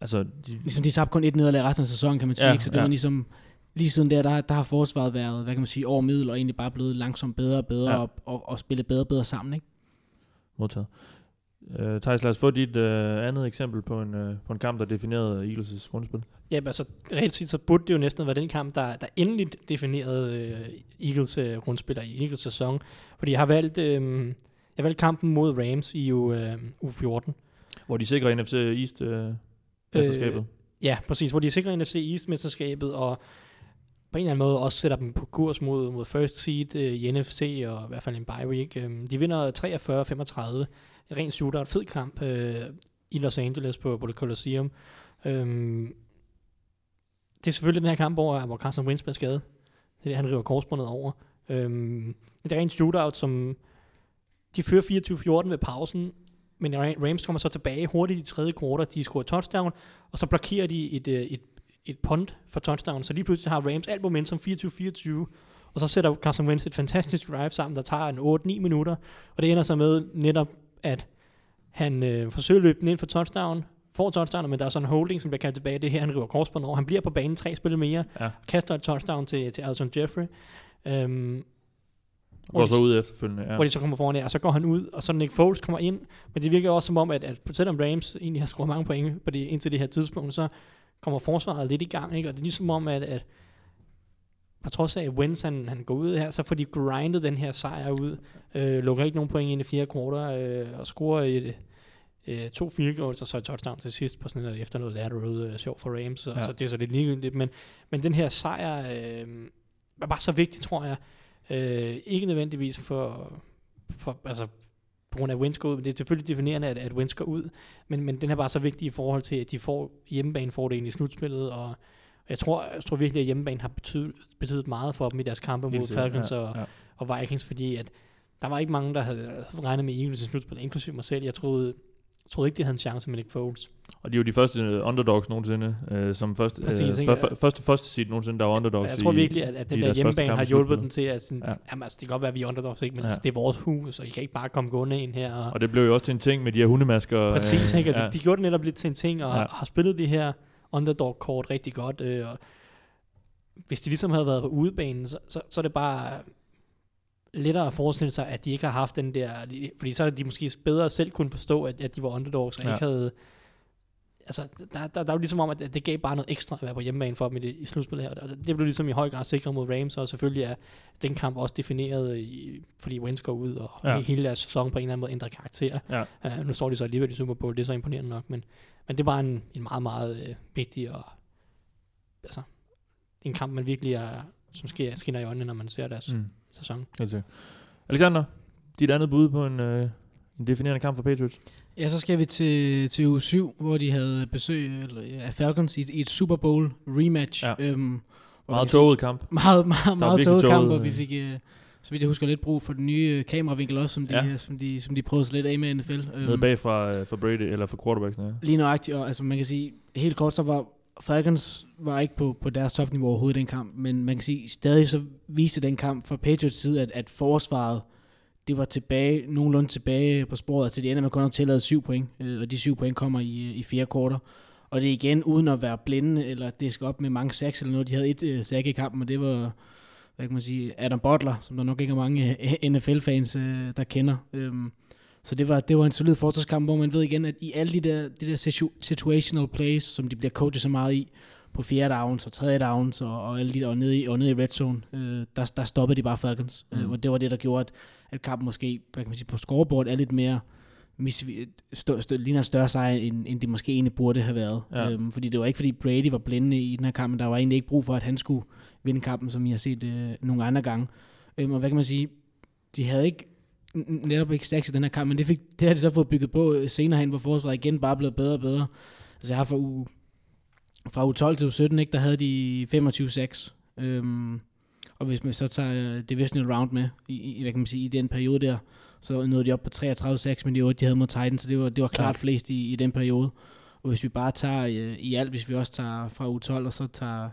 Altså, de, ligesom de tabte kun et nederlag resten af sæsonen, kan man sige. Ja, Ja, ikke? Så det ja. var ligesom, lige siden der, der, der har forsvaret været, hvad kan man sige, over middel, og egentlig bare blevet langsomt bedre og bedre, Ja. og, og, og spillet bedre og bedre sammen, ikke? modtaget. Uh, Thijs, lad os få dit uh, andet eksempel på en, uh, på en kamp, der definerede Eagles' grundspil. Ja, men altså, reelt set, så burde det jo næsten være den kamp, der, der endelig definerede øh, Eagles øh, grundspiller i Eagles sæson. Fordi jeg har valgt, øh, jeg har valgt kampen mod Rams i u, øh, u 14. Hvor de sikrer NFC East uh, mesterskabet. Øh, Ja, præcis, hvor de sikrer NFC East-mesterskabet, og på en eller anden måde også sætter dem på kurs mod, mod first seed øh, i NFC, og i hvert fald en bye week. Øhm, de vinder 43-35. Ren shootout, fed kamp øh, i Los Angeles på, på det Coliseum. Øhm, det er selvfølgelig den her kamp, hvor, hvor Carson Wentz bliver skadet. Det er det, han river korsbåndet over. Øhm, det er en shootout, som de fører 24-14 ved pausen, men Rams kommer så tilbage hurtigt i tredje kvartal. De scorer touchdown, og så blokerer de et, øh, et, et punt for touchdown. Så lige pludselig har Rams alt momentum 24-24, og så sætter Carson Wentz et fantastisk drive sammen, der tager en 8-9 minutter, og det ender så med netop, at han øh, forsøger at løbe den ind for touchdown, får touchdown, men der er sådan en holding, som bliver kaldt tilbage. Det er her, han river korsbånd over. Han bliver på banen tre spil mere, Ja. kaster et touchdown til, til Alton Jeffrey. Øhm, Går så ud efterfølgende. Ja. hvor de så kommer foran der, og så går han ud, og så Nick Foles kommer ind, men det virker også som om, at, at selvom Rams egentlig har scoret mange point på det, indtil det her tidspunkt, så kommer forsvaret lidt i gang, ikke? og det er ligesom om, at, at på trods af, at Wentz han, han går ud her, så får de grindet den her sejr ud, øh, lukker ikke nogen point ind i fire kvarter, øh, og scorer et, øh, to field goals, og så et touchdown til sidst på sådan noget, efter noget lateral øh, sjov for Rams, så, Ja. ja. så det er så lidt ligegyldigt, men, men den her sejr øh, var bare så vigtig, tror jeg, Øh, ikke nødvendigvis for, for, altså, på grund af går ud. Det er selvfølgelig definerende, at, at går ud, men, men den er bare så vigtig i forhold til, at de får hjemmebanefordelen i slutspillet, og jeg tror, jeg tror virkelig, at hjemmebane har betydet, betydet meget for dem i deres kampe mod Falcons ja, og, ja. og Vikings, fordi at der var ikke mange, der havde regnet med Eagles i slutspillet, inklusive mig selv. Jeg troede, jeg troede ikke, de havde en chance med Nick Foles. Og de er jo de første øh, underdogs nogensinde, øh, som første, Præcis, øh, for, første, første seed nogensinde, der var underdogs Og jeg tror virkelig, at, at den der hjemmebane har hjulpet dem til, at sådan, Ja. ja. jamen, altså, det kan godt være, at vi er underdogs, ikke? men Ja. altså, det er vores hus, og I kan ikke bare komme gående ind her. Og, Og det blev jo også til en ting med de her hundemasker. Præcis, ikke? Altså, ja. de gjorde det netop lidt til en ting, og ja. har spillet de her underdog-kort rigtig godt. Øh, og hvis de ligesom havde været på udebanen, så, så, så er det bare lettere at forestille sig, at de ikke har haft den der... Fordi så havde de måske bedre selv kunne forstå, at, at de var underdogs, og Ja. ikke havde... Altså, der, der, der er jo ligesom om, at det gav bare noget ekstra at være på hjemmebane for dem i, det, i slutspillet her. Og det blev ligesom i høj grad sikret mod Rams, og selvfølgelig er den kamp også defineret, i, fordi Wentz går ud, og ja. hele deres sæson på en eller anden måde ændrer karakter. Ja. Uh, nu står de så alligevel i Super Bowl, det er så imponerende nok, men, men det var en, en meget, meget øh, vigtig og altså, en kamp, man virkelig er, som sker, skinner i øjnene, når man ser deres mm. Sæson. helt sikkert. Alexander, dit andet bud på en, øh, en definerende kamp for Patriots? Ja, så skal vi til, til uge 7, hvor de havde besøg eller, af Falcons i, et- i et Super Bowl rematch. Ja. Øhm, hvor Meget tåget kamp. Meget, meget, meget tåget kamp, og vi øh. fik, øh, så vidt jeg husker, lidt brug for den nye øh, kameravinkel også, som de, Ja. ja. som de, som de prøvede sig lidt af med i NFL. Nede bag fra, øh, fra Brady, eller fra quarterbacksene. Ja. Lige nøjagtigt, og altså man kan sige, helt kort, så var Falcons var ikke på, på deres topniveau overhovedet i den kamp, men man kan sige, stadig så viste den kamp fra Patriots side, at, at forsvaret, det var tilbage, nogenlunde tilbage på sporet, til de ender med kun at tillade syv point, øh, og de syv point kommer i, øh, i fire korter. Og det er igen uden at være blinde, eller det skal op med mange sacks eller noget. De havde et øh, sack i kampen, og det var, hvad kan man sige, Adam Butler, som der nok ikke er mange øh, NFL-fans, øh, der kender. Øhm, så det var, det var en solid forsvarskamp, hvor man ved igen, at i alle de der, de der situ- situational plays, som de bliver coachet så meget i, på fjerde downs og tredje downs og, og, alle de der, og nede i, og nede i red zone, øh, der, der stoppede de bare Falcons. Mm. Mm. Øh, og det var det, der gjorde, at, at kampen måske hvad kan man sige, på scoreboard er lidt mere misvi- ligner en større sejr, end, end de måske egentlig burde have været. Ja. Øhm, fordi det var ikke, fordi Brady var blinde i den her kamp, men der var egentlig ikke brug for, at han skulle vinde kampen, som I har set øh, nogle andre gange. Øhm, og hvad kan man sige, de havde ikke netop ikke sacks i den her kamp, men det, fik, det har de så fået bygget på øh, senere hen, hvor forsvaret igen bare blev bedre og bedre. Altså jeg har fra uge, fra uge 12 til uge 17, ikke, der havde de 25 sacks. Øhm, og hvis man så tager øh, divisional round med, i, i, hvad kan man sige, i den periode der, så nåede de op på 33 sacks med de 8, de havde mod Titans, så det var, det var klart Ja. flest i, i den periode. Og hvis vi bare tager øh, i alt, hvis vi også tager fra uge 12, og så tager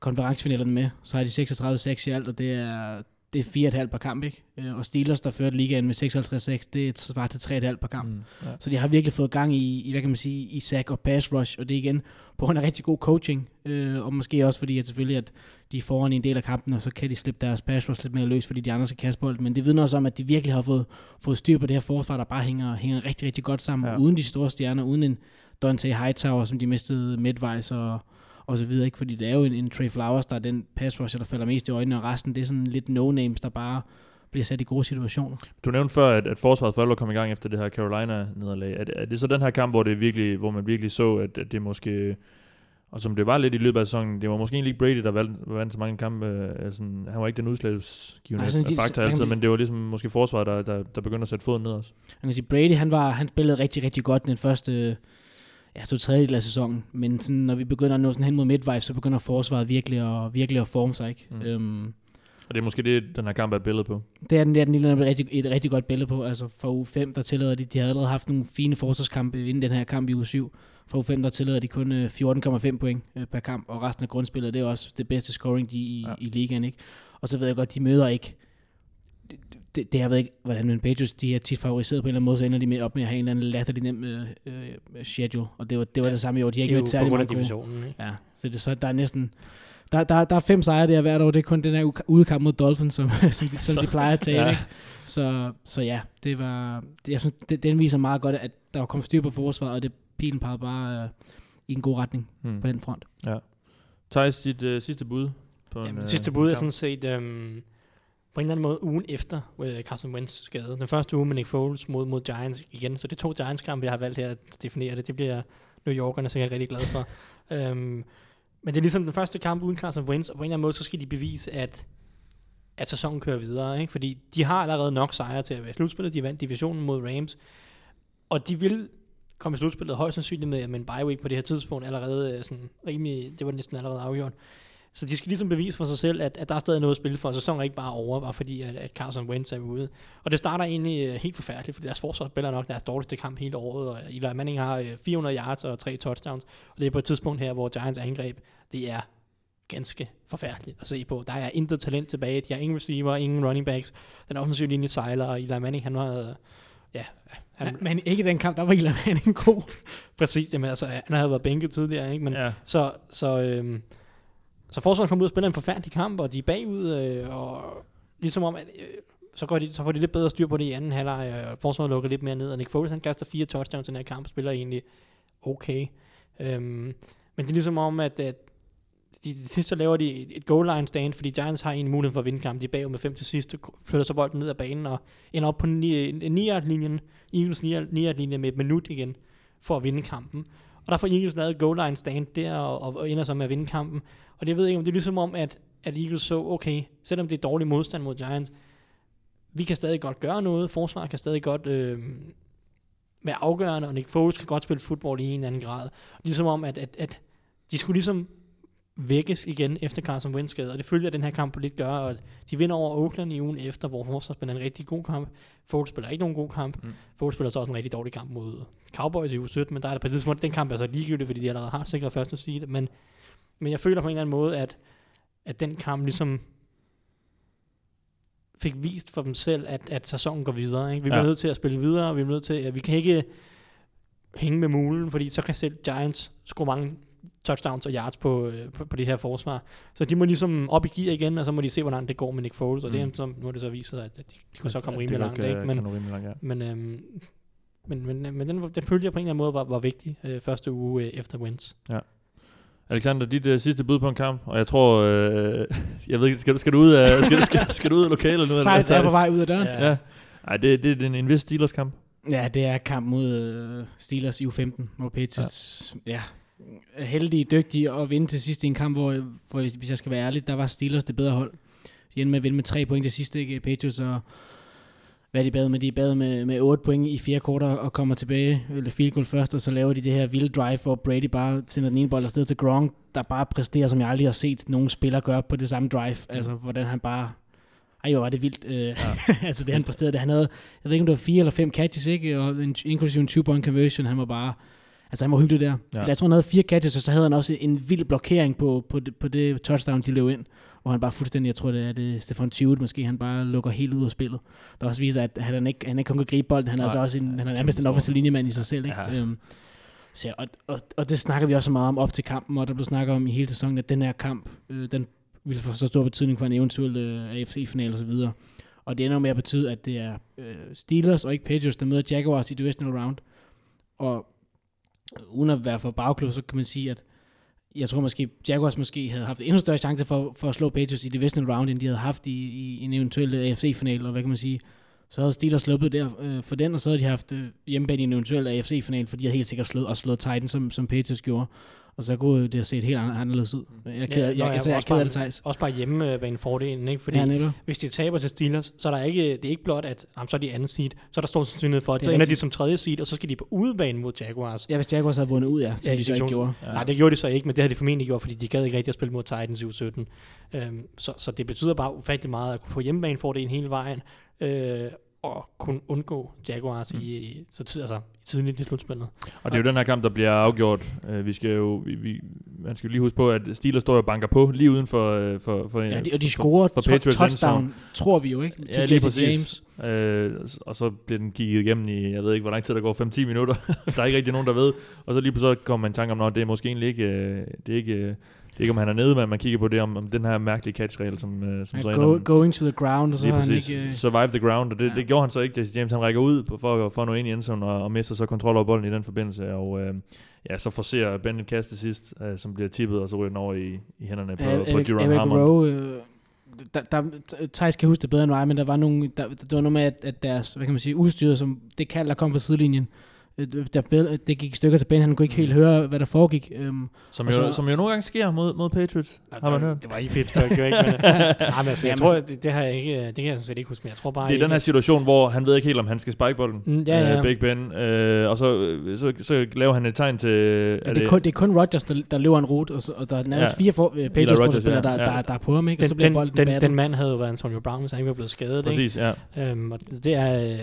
konferencefinalerne med, så har de 36 sacks i alt, og det er, det er 4,5 per kamp, ikke? Øh, Og Steelers, der førte ligaen med 56 det svarer til 3,5 per kamp. Mm, ja. Så de har virkelig fået gang i, i hvad kan man sige, i sack og pass rush, og det er igen på grund af rigtig god coaching, øh, og måske også fordi, at selvfølgelig, at de er foran i en del af kampen, og så kan de slippe deres pass rush lidt mere løs, fordi de andre skal kaste bolden, men det vidner også om, at de virkelig har fået, fået styr på det her forsvar, der bare hænger, hænger rigtig, rigtig godt sammen, ja. uden de store stjerner, uden en Dante Hightower, som de mistede midtvejs, og, og så videre, ikke? fordi det er jo en, en Trey Flowers, der er den pass rusher, der falder mest i øjnene, og resten, det er sådan lidt no-names, der bare bliver sat i gode situationer. Du nævnte før, at, at forsvaret for alvor kom i gang efter det her Carolina-nederlag. Er, det- er det så den her kamp, hvor, det virkelig, hvor man virkelig så, at, at det måske... Og som det var lidt i løbet af sæsonen, det var måske ikke Brady, der vandt, vandt så mange kampe. Altså, han var ikke den udslagsgivende de- faktor altid, men det var ligesom måske forsvaret, der, der, der begyndte at sætte foden ned også. Man kan sige, Brady, han, var, han spillede rigtig, rigtig godt den første ja, to tredjedel af sæsonen, men sådan, når vi begynder at nå sådan hen mod midtvejs, så begynder forsvaret virkelig at, virkelig at forme sig. Ikke? Mm. Øhm, Og det er måske det, den her kamp er et billede på. det er den, det er den lille, et rigtig, et rigtig godt billede på. Altså for uge 5, der tillader de, de havde allerede haft nogle fine forsvarskampe inden den her kamp i uge 7. For uge 5, der tillader de kun øh, 14,5 point øh, per kamp, og resten af grundspillet, det er også det bedste scoring de i, ja. i ligaen. Ikke? Og så ved jeg godt, de møder ikke det, det, jeg ved ikke, hvordan men Patriots, de er tit favoriseret på en eller anden måde, så ender de med op med at have en eller anden latterlig nem øh, øh, schedule, og det var det, var Ja, det samme i år. De har Det ikke er været på særlig grund af mange gode. divisionen. Ikke? Ja, så, det, så der er næsten... Der, der, der er fem sejre der hvert år. Det er kun den her udekamp mod Dolphins, som, som, de, som de plejer at tage. Ja. Ja. Så, så ja, det var, det, jeg synes, det, den viser meget godt, at der var kommet styr på forsvaret, og det pilen pegede bare uh, i en god retning Hmm. på den front. Thijs, dit øh, sidste bud på en, Jamen, øh, sidste bud er sådan set øhm, på en eller anden måde ugen efter uh, Carson Wentz skade. Den første uge med Nick Foles mod, mod Giants igen. Så det er to Giants-kampe, jeg har valgt her at definere det. Det bliver New Yorkerne sikkert rigtig glade for. øhm, men det er ligesom den første kamp uden Carson Wentz, og på en eller anden måde, så skal de bevise, at at sæsonen kører videre, ikke? fordi de har allerede nok sejre til at være slutspillet. De vandt divisionen mod Rams, og de vil komme i slutspillet højst sandsynligt med, med en bye week på det her tidspunkt allerede øh, sådan rimelig, det var næsten allerede afgjort. Så de skal ligesom bevise for sig selv, at, at der er stadig noget at spille for, og sæsonen er ikke bare over, bare fordi at, at Carson Wentz er ude. Og det starter egentlig øh, helt forfærdeligt, fordi deres forsvar spiller nok deres dårligste kamp hele året, og Eli Manning har øh, 400 yards og tre touchdowns, og det er på et tidspunkt her, hvor Giants angreb, det er ganske forfærdeligt at se på. Der er intet talent tilbage. De har ingen receiver, ingen running backs. Den offensive linje sejler, og Eli Manning, han var... øh, Ja, han, Men, men ikke den kamp, der var Eli Manning god. præcis. Jamen, altså, han havde været bænket tidligere, ikke? Men, Ja. Så, så, øhm, så forsvaret kommer ud og spiller en forfærdelig kamp, og de er bagud, øh, og ligesom om, at, øh, så, går de, så får de lidt bedre styr på det i anden halvleg, og forsvaret lukker lidt mere ned, og Nick Foles, han kaster fire touchdowns i den her kamp, og spiller egentlig okay. Øhm, men det er ligesom om, at, at de, de sidste så laver de et, goal line stand, fordi Giants har en mulighed for at vinde kampen. De er bagud med 5 til sidst, flytter så bolden ned ad banen, og ender op på 9 linjen Eagles 9 linje med et minut igen, for at vinde kampen. Og der får Eagles lavet et goal line stand der, og, og, og ender så med at vinde kampen. Og det jeg ved ikke, om det er ligesom om, at, at Eagles så, okay, selvom det er dårlig modstand mod Giants, vi kan stadig godt gøre noget, forsvaret kan stadig godt øh, være afgørende, og Nick Foles kan godt spille fodbold i en eller anden grad. Ligesom om, at, at, at de skulle ligesom vækkes igen efter Carson Wentz skade, og det følger den her kamp på lidt gør, og de vinder over Oakland i ugen efter, hvor forsvaret spiller en rigtig god kamp. Foles spiller ikke nogen god kamp. Mm. Foles spiller så også en rigtig dårlig kamp mod Cowboys i uge 17, men der er det på et tidspunkt, den kamp er så ligegyldig, fordi de allerede har sikret første seed, men, men jeg føler på en eller anden måde, at, at den kamp ligesom fik vist for dem selv, at, at sæsonen går videre. Ikke? Vi bliver Ja. nødt til at spille videre, vi er nødt til, at vi kan ikke hænge med mulen, fordi så kan selv Giants score mange touchdowns og yards på, øh, på, på det her forsvar. Så de må ligesom op i gear igen, og så må de se, hvordan det går med Nick Foles, og Mm. det er, så, nu er det så vist sig, at, de, de kunne så komme rimelig langt. Ikke? kan- Men, langt, ja. men, øhm, men, men, men den, den følte jeg på en eller anden måde var, var vigtig øh, første uge øh, efter Wentz. Alexander, dit uh, sidste bud på en kamp, og jeg tror, øh, jeg ved ikke, skal, du- skal du ud af, skal, skal, skal du ud af lokalet nu? eller hvad, Thijs er på vej ud af døren. Ja. Ja. Ej, det, det er en, en vis Steelers kamp. Ja, det er kamp mod øh, Steelers i U15, hvor Patriots ja. er heldige, dygtige at vinde til sidst i en kamp, hvor, hvor, hvis jeg skal være ærlig, der var Steelers det bedre hold. De endte med at vinde med tre point til sidst, ikke? Patriots og hvad de bad med? De bad med, med 8 point i fire kvarter og kommer tilbage, eller field goal først, og så laver de det her vilde drive, hvor Brady bare sender den ene bold afsted til Gronk, der bare præsterer, som jeg aldrig har set nogen spiller gøre på det samme drive. Altså, hvordan han bare... Ej, hvor var det vildt. Øh, ja. altså, det han præsterede, det han havde... Jeg ved ikke, om det var fire eller fem catches, ikke? Og en, inklusive en two-point conversion. Han var bare... Altså, han var hyggelig der. Ja. Jeg tror, han havde fire catches, og så havde han også en vild blokering på, på, det, på det touchdown, de løb ind. Hvor han bare fuldstændig, jeg tror, det er det Stefan Tuitt måske, han bare lukker helt ud af spillet. Der også viser, at han ikke, han ikke kun kan gribe bolden, han er Nej. altså også en, han er nærmest en offensiv linjemand i sig selv. Ikke? Ja. Øhm, så, ja, og, og, og, det snakker vi også meget om op til kampen, og der blev snakket om i hele sæsonen, at den her kamp, øh, den vil få så stor betydning for en eventuel øh, AFC-final og så videre. Og det ender med at betyde, at det er øh, Steelers og ikke Patriots, der møder Jaguars i divisional round. Og uden at være for bagklog, så kan man sige, at jeg tror måske, Jaguars måske havde haft endnu større chance for, for at slå Patriots i divisional round, end de havde haft i, i en eventuel øh, AFC-final, og hvad kan man sige, så havde Steelers sluppet der øh, for den, og så havde de haft øh, hjemmebane i en eventuel AFC-final, for de havde helt sikkert slået, og slået Titans, som, som Patriots gjorde. Og så kunne det have set helt an- anderledes ud. Jeg er ked af, nå, jeg, altså, jeg er også ked af bare- det. Også bare hjemmebane fordelen, ikke? Fordi Ja, hvis de taber til Steelers, så er der ikke, det er ikke blot, at jamen, så er de anden seed, så er der stor sandsynlighed for, at så er ender de som tredje seed, og så skal de på udebane mod Jaguars. Ja, hvis Jaguars havde vundet ud, ja, som Ja, de så ikke gjorde. Ja. Nej, det gjorde de så ikke, men det havde de formentlig gjort, fordi de gad ikke rigtig at spille mod Titans i uge 17. Øhm, så, så det betyder bare ufattelig meget at kunne få hjemmebane fordelen hele vejen, øh, og kunne undgå Jaguars mm. i, så tid, altså, i tidligt i slutspillet. Og det er jo den her kamp, der bliver afgjort. Uh, vi skal jo, vi, vi, man skal jo lige huske på, at Steelers står og banker på lige uden for, uh, for, for Ja, de, og for, de scorer for Patriots touchdown, tror vi jo, ikke? Ja, Til lige Jesse præcis. James. Øh, og så bliver den kigget igennem i, jeg ved ikke, hvor lang tid der går, 5-10 minutter. der er ikke rigtig nogen, der ved. Og så lige pludselig kommer man i tanke om, at det er måske egentlig ikke, øh, det er ikke, øh, det er ikke om han er nede, men man kigger på det, om, om den her mærkelige catch-regel, som, øh, som Ja, så go, going to the ground, og så har han ikke... øh, survive the ground, og det, ja. det gjorde han så ikke. Jesse James, han rækker ud på- for, for at nå ind i endzone, og, og mister så kontrol over bolden i den forbindelse, og øh, ja, så forser Ben et kast til sidst, øh, som bliver tippet, og så ryger den over i, i hænderne på, Ja, på Jerome Hammond. Rowe, øh, der, der, Thijs kan huske det bedre end mig, men der var nogle, der, det var noget med, at, at deres, hvad kan man sige, udstyr, som det kald, der kom fra sidelinjen, der, Bill- det gik i stykker til Ben, han kunne ikke helt høre, hvad der foregik. Øhm, Som Og jo, så- som jo nogle gange sker mod, mod Patriots, har man hørt. Det var i Pittsburgh, jo ikke? Men, nej, men altså, jeg Jamen, tror, det, det, har jeg ikke, det kan jeg sådan set ikke huske, men jeg tror bare Det er ikke, den her situation, hvor han ved ikke helt, om han skal spike bolden. Mm, ja, ja. Øh, Big Ben. Øh, og så, øh, så, så laver han et tegn til... Ja, det, er kun, det er kun Rodgers, der, der løber en rute, og, så, og der er nærmest Ja. fire for, uh, Rodgers, Patriots-spillere, ja. der, Ja. der, der er på ham, ikke? og den, så bliver den, bolden den, battet. den mand havde jo været Antonio Brown, hvis han ikke var blevet skadet. Ikke? Præcis, ja. Øhm, og det er...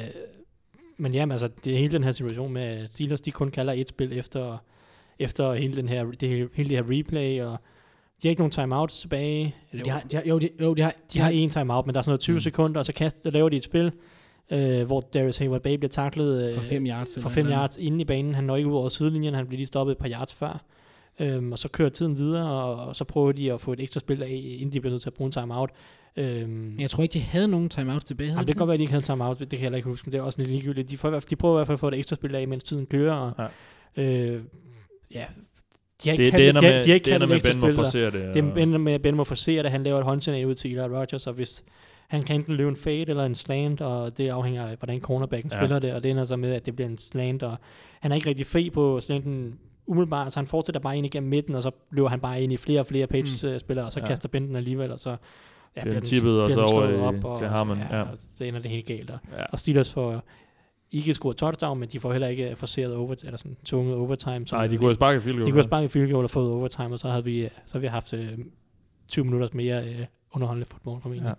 Men jamen, altså, det er hele den her situation med, at Steelers, de kun kalder et spil efter, efter hele, den her, det, hele det her replay, og de har ikke nogen timeouts tilbage. Eller, De har, de har, jo, de, jo, de har, de har en timeout, men der er sådan noget 20 Mm. sekunder, og så kaster, laver de et spil, øh, hvor Darius Hayward Bay bliver taklet øh, for fem yards. for 5 noget. yards inde i banen. Han når ikke ud over sidelinjen, han bliver lige stoppet et par yards før. Øhm, og så kører tiden videre, og, og så prøver de at få et ekstra spil af, inden de bliver nødt til at bruge en timeout. Øhm, Men jeg tror ikke, de havde nogen timeouts tilbage. Jamen, de det kan godt være, at de ikke havde timeout, det kan jeg heller ikke huske, men det er også lidt ligegyldigt. De, får, de prøver i hvert fald at få et ekstra spil af, mens tiden kører. Og, ja. Øh, ja. De har ikke Det, det ender de har- med, de det ender med Ben må forsere det. det ender med, at Ben må forsere det. Han laver et håndsignal ud til Eli Rodgers, og hvis han kan enten løbe en fade eller en slant, og det afhænger af, hvordan cornerbacken Ja. spiller det, og det ender så med, at det bliver en slant, og han er ikke rigtig fri på slanten umiddelbart, så han fortsætter bare ind igennem midten, og så løber han bare ind i flere og flere Patriots-spillere, og så ja. kaster Ben den alligevel, og så ja, Bliver den tippet, og så over i- og, til Harmon, ja. og det ender det helt galt. Og, Ja. og Steelers får ikke scoret touchdown, men de får heller ikke forseret over, eller sådan tvunget overtime. Nej, de kunne have sparket field goal. de kunne have sparket field goal og fået overtime, og så havde vi, så havde vi haft øh, 20 minutters mere øh, underholdende fodbold formentlig. Ja. Ja.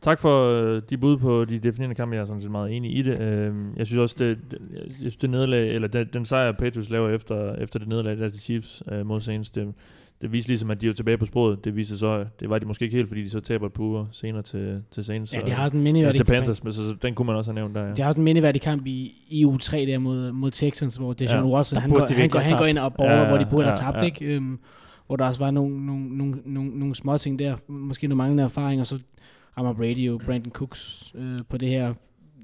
Tak for øh, de bud på de definerende kampe. Jeg er sådan set meget enig i det. Øh, jeg synes også, det, det, jeg synes, det nederlag, eller den, den sejr, Patriots laver efter, efter det nederlag der til Chiefs øh, mod Saints, det, det viser ligesom, at de er tilbage på sporet. Det viser så, det var de måske ikke helt, fordi de så taber et par uger senere til, til Saints. Ja, og- de har sådan en ja, mindeværdig til Panthers, men så, så den kunne man også have nævnt der. Ja. De har også en mindeværdig kamp i, i uge 3 der mod, mod Texans, hvor Deshaun Ja. ja, Watson, han går, han, går, han går ind og borger, Ja, ja, hvor de burde ja, have tabt, ja. ikke? Øhm, hvor der også var nogle, nogle, nogle, nogle, nogle små ting der, måske nogle manglende erfaring, og så rammer Brady jo Brandon Cooks øh, på det her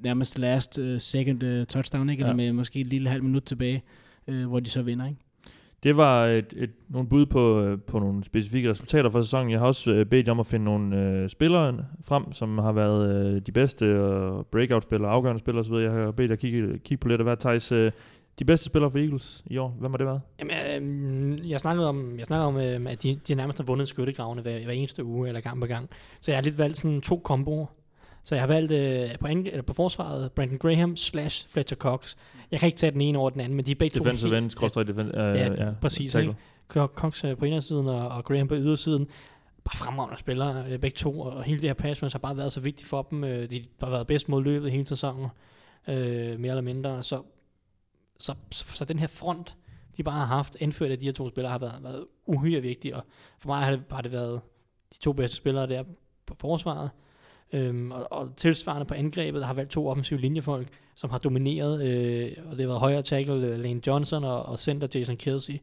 nærmest last uh, second uh, touchdown, ikke? Eller Ja. med måske et lille halvt minut tilbage, øh, hvor de så vinder, ikke? Det var et, et, nogle bud på, øh, på nogle specifikke resultater for sæsonen. Jeg har også øh, bedt jer om at finde nogle øh, spillere frem, som har været øh, de bedste øh, breakout-spillere, afgørende spillere osv. Jeg har bedt jer kigge, kigge på lidt af hvad Thijs, øh, de bedste spillere for Eagles i år. Hvem har det været? Jamen, øh, jeg snakkede om, jeg snakkede om øh, at de, de nærmest har vundet skyttegravene hver, hver eneste uge, eller gang på gang. Så jeg har lidt valgt sådan to komboer. Så jeg har valgt øh, på, ange, eller på forsvaret Brandon Graham slash Fletcher Cox. Jeg kan ikke tage den ene over den anden, men de er begge Defensive to end, helt- skråstrej defensive. Øh, Ja, ja, præcis, tackle. ikke? Cox øh, på indersiden og, og Graham på ydersiden. Bare fremragende spillere, øh, begge to. Og hele det her pass har bare været så vigtigt for dem. Øh, de har været bedst mod løbet hele sæsonen, øh, mere eller mindre. Så, så, så, så den her front, de bare har haft, indført af de her to spillere, har været, været uhyre vigtig. Og for mig har det, har det været de to bedste spillere der på forsvaret. Øhm, og, og tilsvarende på angrebet har valgt to offensive linjefolk, som har domineret, øh, og det har været højre tackle øh, Lane Johnson og, og center Jason Kelsey,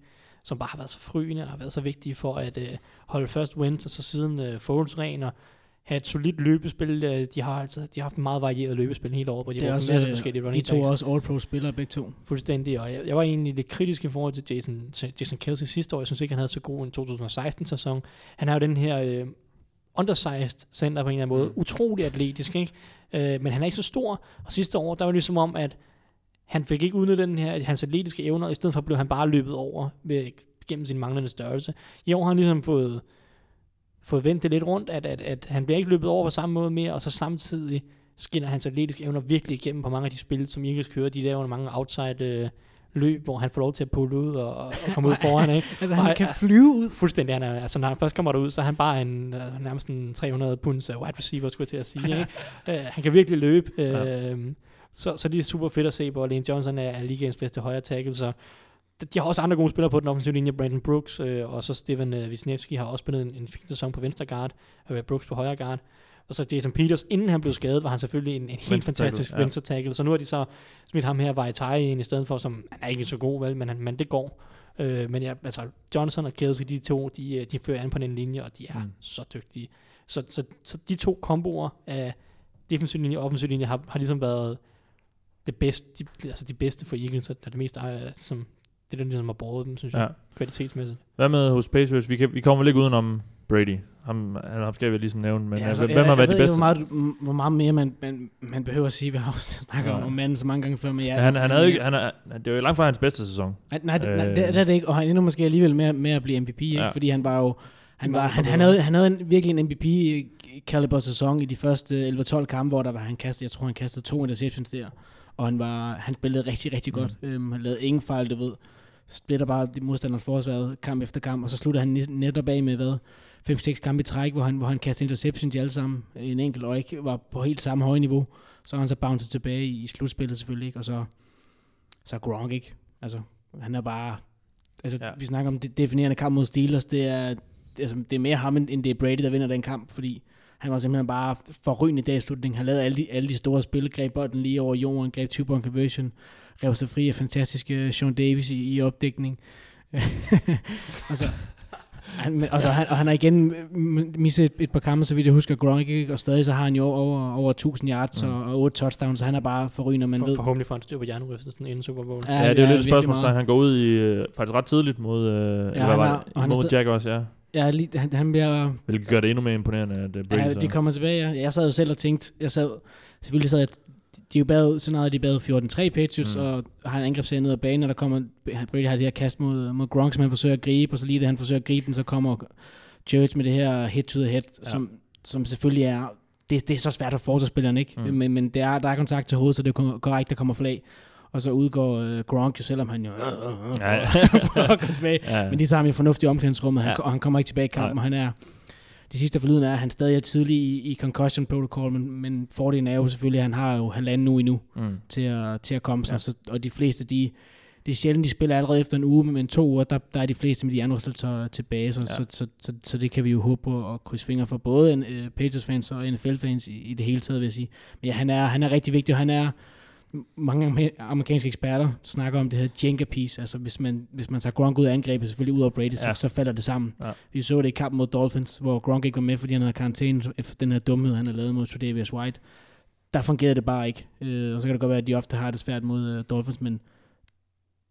som bare har været så frygende og har været så vigtige for at øh, holde først wins, og så siden øh, Foles ren og have et solidt løbespil. Øh, de har altså de har haft en meget varieret løbespil hele året, hvor de har også, masser øh, forskellige de running to backs. er også all-pro-spillere, begge to. Fuldstændig, og jeg, jeg var egentlig lidt kritisk i forhold til Jason, til Jason Kelsey sidste år. Jeg synes ikke, han havde så god en 2016-sæson. Han er jo den her øh, undersized center på en eller anden måde. Mm. Utrolig atletisk, ikke? Øh, men han er ikke så stor. Og sidste år, der var det ligesom om, at han fik ikke udnyttet den her, hans atletiske evner, og i stedet for blev han bare løbet over ved, gennem sin manglende størrelse. I år har han ligesom fået, fået vendt det lidt rundt, at, at, at han bliver ikke løbet over på samme måde mere, og så samtidig skinner hans atletiske evner virkelig igennem på mange af de spil, som Eagles kører. De laver mange outside øh, løb, hvor han får lov til at pulle ud og, og komme ud foran. Ikke? Altså, han kan ja. flyve ud. Fuldstændig. Han er, altså, når han først kommer derud, så er han bare en, uh, nærmest en 300 punds uh, wide receiver, skulle jeg til at sige. Ikke? uh, han kan virkelig løbe. Uh, Ja. så, så det er super fedt at se på. Lane Johnson er, er ligaens bedste højre tackle, så de har også andre gode spillere på den offensive linje. Brandon Brooks øh, og så Steven øh, Wisniewski har også spillet en, en fin sæson på venstre guard, og Brooks på højre guard. Og så Jason Peters, inden han blev skadet, var han selvfølgelig en, en helt Venstre tackle, fantastisk ja. venstre tackle. Så nu har de så smidt ham her Vajtai ind i stedet for, som han er ikke så god, vel, men, han, men det går. Øh, men ja, altså Johnson og Kelsey, de to, de, øh, de fører an på den linje, og de er Mm. så dygtige. Så, så, så de to komboer af defensiv linje og offensiv linje har, har ligesom været det bedste, de, altså de bedste for Eagles, og det mest, øh, som, det er det, ligesom har båret dem, synes jeg, Ja. kvalitetsmæssigt. Hvad med hos Patriots? Vi, kan, vi kommer ikke udenom Brady. Ham, han, ham skal vi ligesom nævne, men Ja, ja, altså, hvem jeg, har været jeg de bedste? ikke, hvor meget, hvor meget mere man, man, man behøver at sige. Vi har snakket Ja. om, manden så mange gange før. Men ja, han, han havde øh, ikke, han er, det var jo langt fra hans bedste sæson. Nej, nej, det, nej Øh. det, det er det ikke, og han ender måske alligevel med, med at blive MVP, ikke? Ja. fordi han var jo, han, var, han, han, havde, han havde en, virkelig en MVP caliber sæson i de første 11-12 kampe, hvor der var, han kastede, jeg tror han kastede to interceptions der, og han, var, han spillede rigtig, rigtig Mm. godt. Øhm, han lavede ingen fejl, du ved. Splitter bare de modstanders forsvar kamp efter kamp, og så slutter han net- netop af med, hvad, 5-6 kampe i træk, hvor han, hvor han kastede interceptions de alle sammen, en enkelt, og ikke var på helt samme høje niveau. Så har han så bounced tilbage i, i slutspillet selvfølgelig, ikke? og så, så Gronk ikke. Altså, han er bare... Altså, Ja. vi snakker om det definerende kamp mod Steelers, det er, altså, det er mere ham, end det er Brady, der vinder den kamp, fordi han var simpelthen bare forrygende i dag i slutningen. Han lavede alle de, alle de store spil, greb bolden lige over jorden, greb two point conversion, rev sig fri af fantastiske Sean Davis i, i opdækning. altså, han, men- og, så, han, og han har igen misset et, et par kampe, så vidt jeg husker, Gronk, ikke? og stadig så har han jo over, over 1000 yards Mm. og, og 8 touchdowns, så han er bare forrygende, man For, ved. forhåbentlig får han styr på hjernerystelsen inden Super Bowl. Ja, det er jo lidt et spørgsmålstegn. Han går ud i øh, faktisk ret tidligt mod, øh, ja, eller han var det? og han mod sted- Jaguars, ja. Ja, lige, han, han bliver Hvilket gør det endnu mere imponerende, at øh, Brady Ja, så... de kommer tilbage, ja. Jeg sad jo selv og tænkte, jeg sad, selvfølgelig sad jeg, de er jo bad, så noget, de bad 14-3 Patriots, Mm. og har en angrebsserie ned ad banen, og der kommer, Brady har det her kast mod, mod Gronk, som han forsøger at gribe, og så lige det, han forsøger at gribe den, så kommer Church med det her hit to the head, Ja. ja. som, som selvfølgelig er, det, det er så svært for forsvarsspilleren, ikke? Mm. Men, men det er, der er kontakt til hovedet, så det er ko- korrekt, der kommer flag. Og så udgår øh, Gronk jo, selvom han jo Ja, ja. prøver at tilbage. ja. Men de tager ham i omklædningsrummet, Ja. ja. og han kommer ikke tilbage i kampen, Nej. og han er... Det sidste forlyden er, at han stadig er tidlig i, i concussion protocol, men, men fordelen er jo selvfølgelig, at han har jo halvanden uge endnu Mm. til at, til at komme sig, Ja. så, og de fleste, de, det er sjældent, de spiller allerede efter en uge, men to uger, der, der er de fleste med de andre resultater tilbage, så, Ja. så, så, så, så, det kan vi jo håbe på og krydse fingre for både en, uh, Patriots-fans og NFL-fans i, i det hele taget, vil jeg sige. Men ja, han er, han er rigtig vigtig, og han er, mange amer- amerikanske eksperter snakker om det her Jenga piece, altså hvis man, hvis man tager Gronk ud af angrebet, selvfølgelig ud over Brady, så, Ja. så falder det sammen. Ja. Vi så det i kampen mod Dolphins, hvor Gronk ikke var med, fordi han havde karantæne efter den her dumhed, han havde lavet mod Tredavious White. Der fungerede det bare ikke. Øh, og så kan det godt være, at de ofte har det svært mod øh, Dolphins, men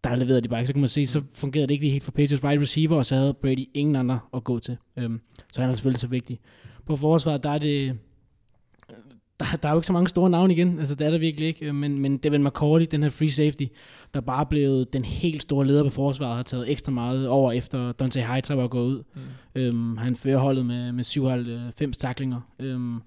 der leverede de bare ikke. Så kan man se, så fungerede det ikke lige helt for Patriots wide receiver, og så havde Brady ingen andre at gå til. Øhm, så han er selvfølgelig så vigtig. På forsvaret, der er det... Der, der er jo ikke så mange store navne igen, altså det er der virkelig ikke, øh, men, men Devin McCourty, den her free safety, der bare er blevet den helt store leder på forsvaret, har taget ekstra meget over efter Dante Hightower var gået ud. Mm. Øhm, han fører holdet med, med 97 taklinger. Øhm,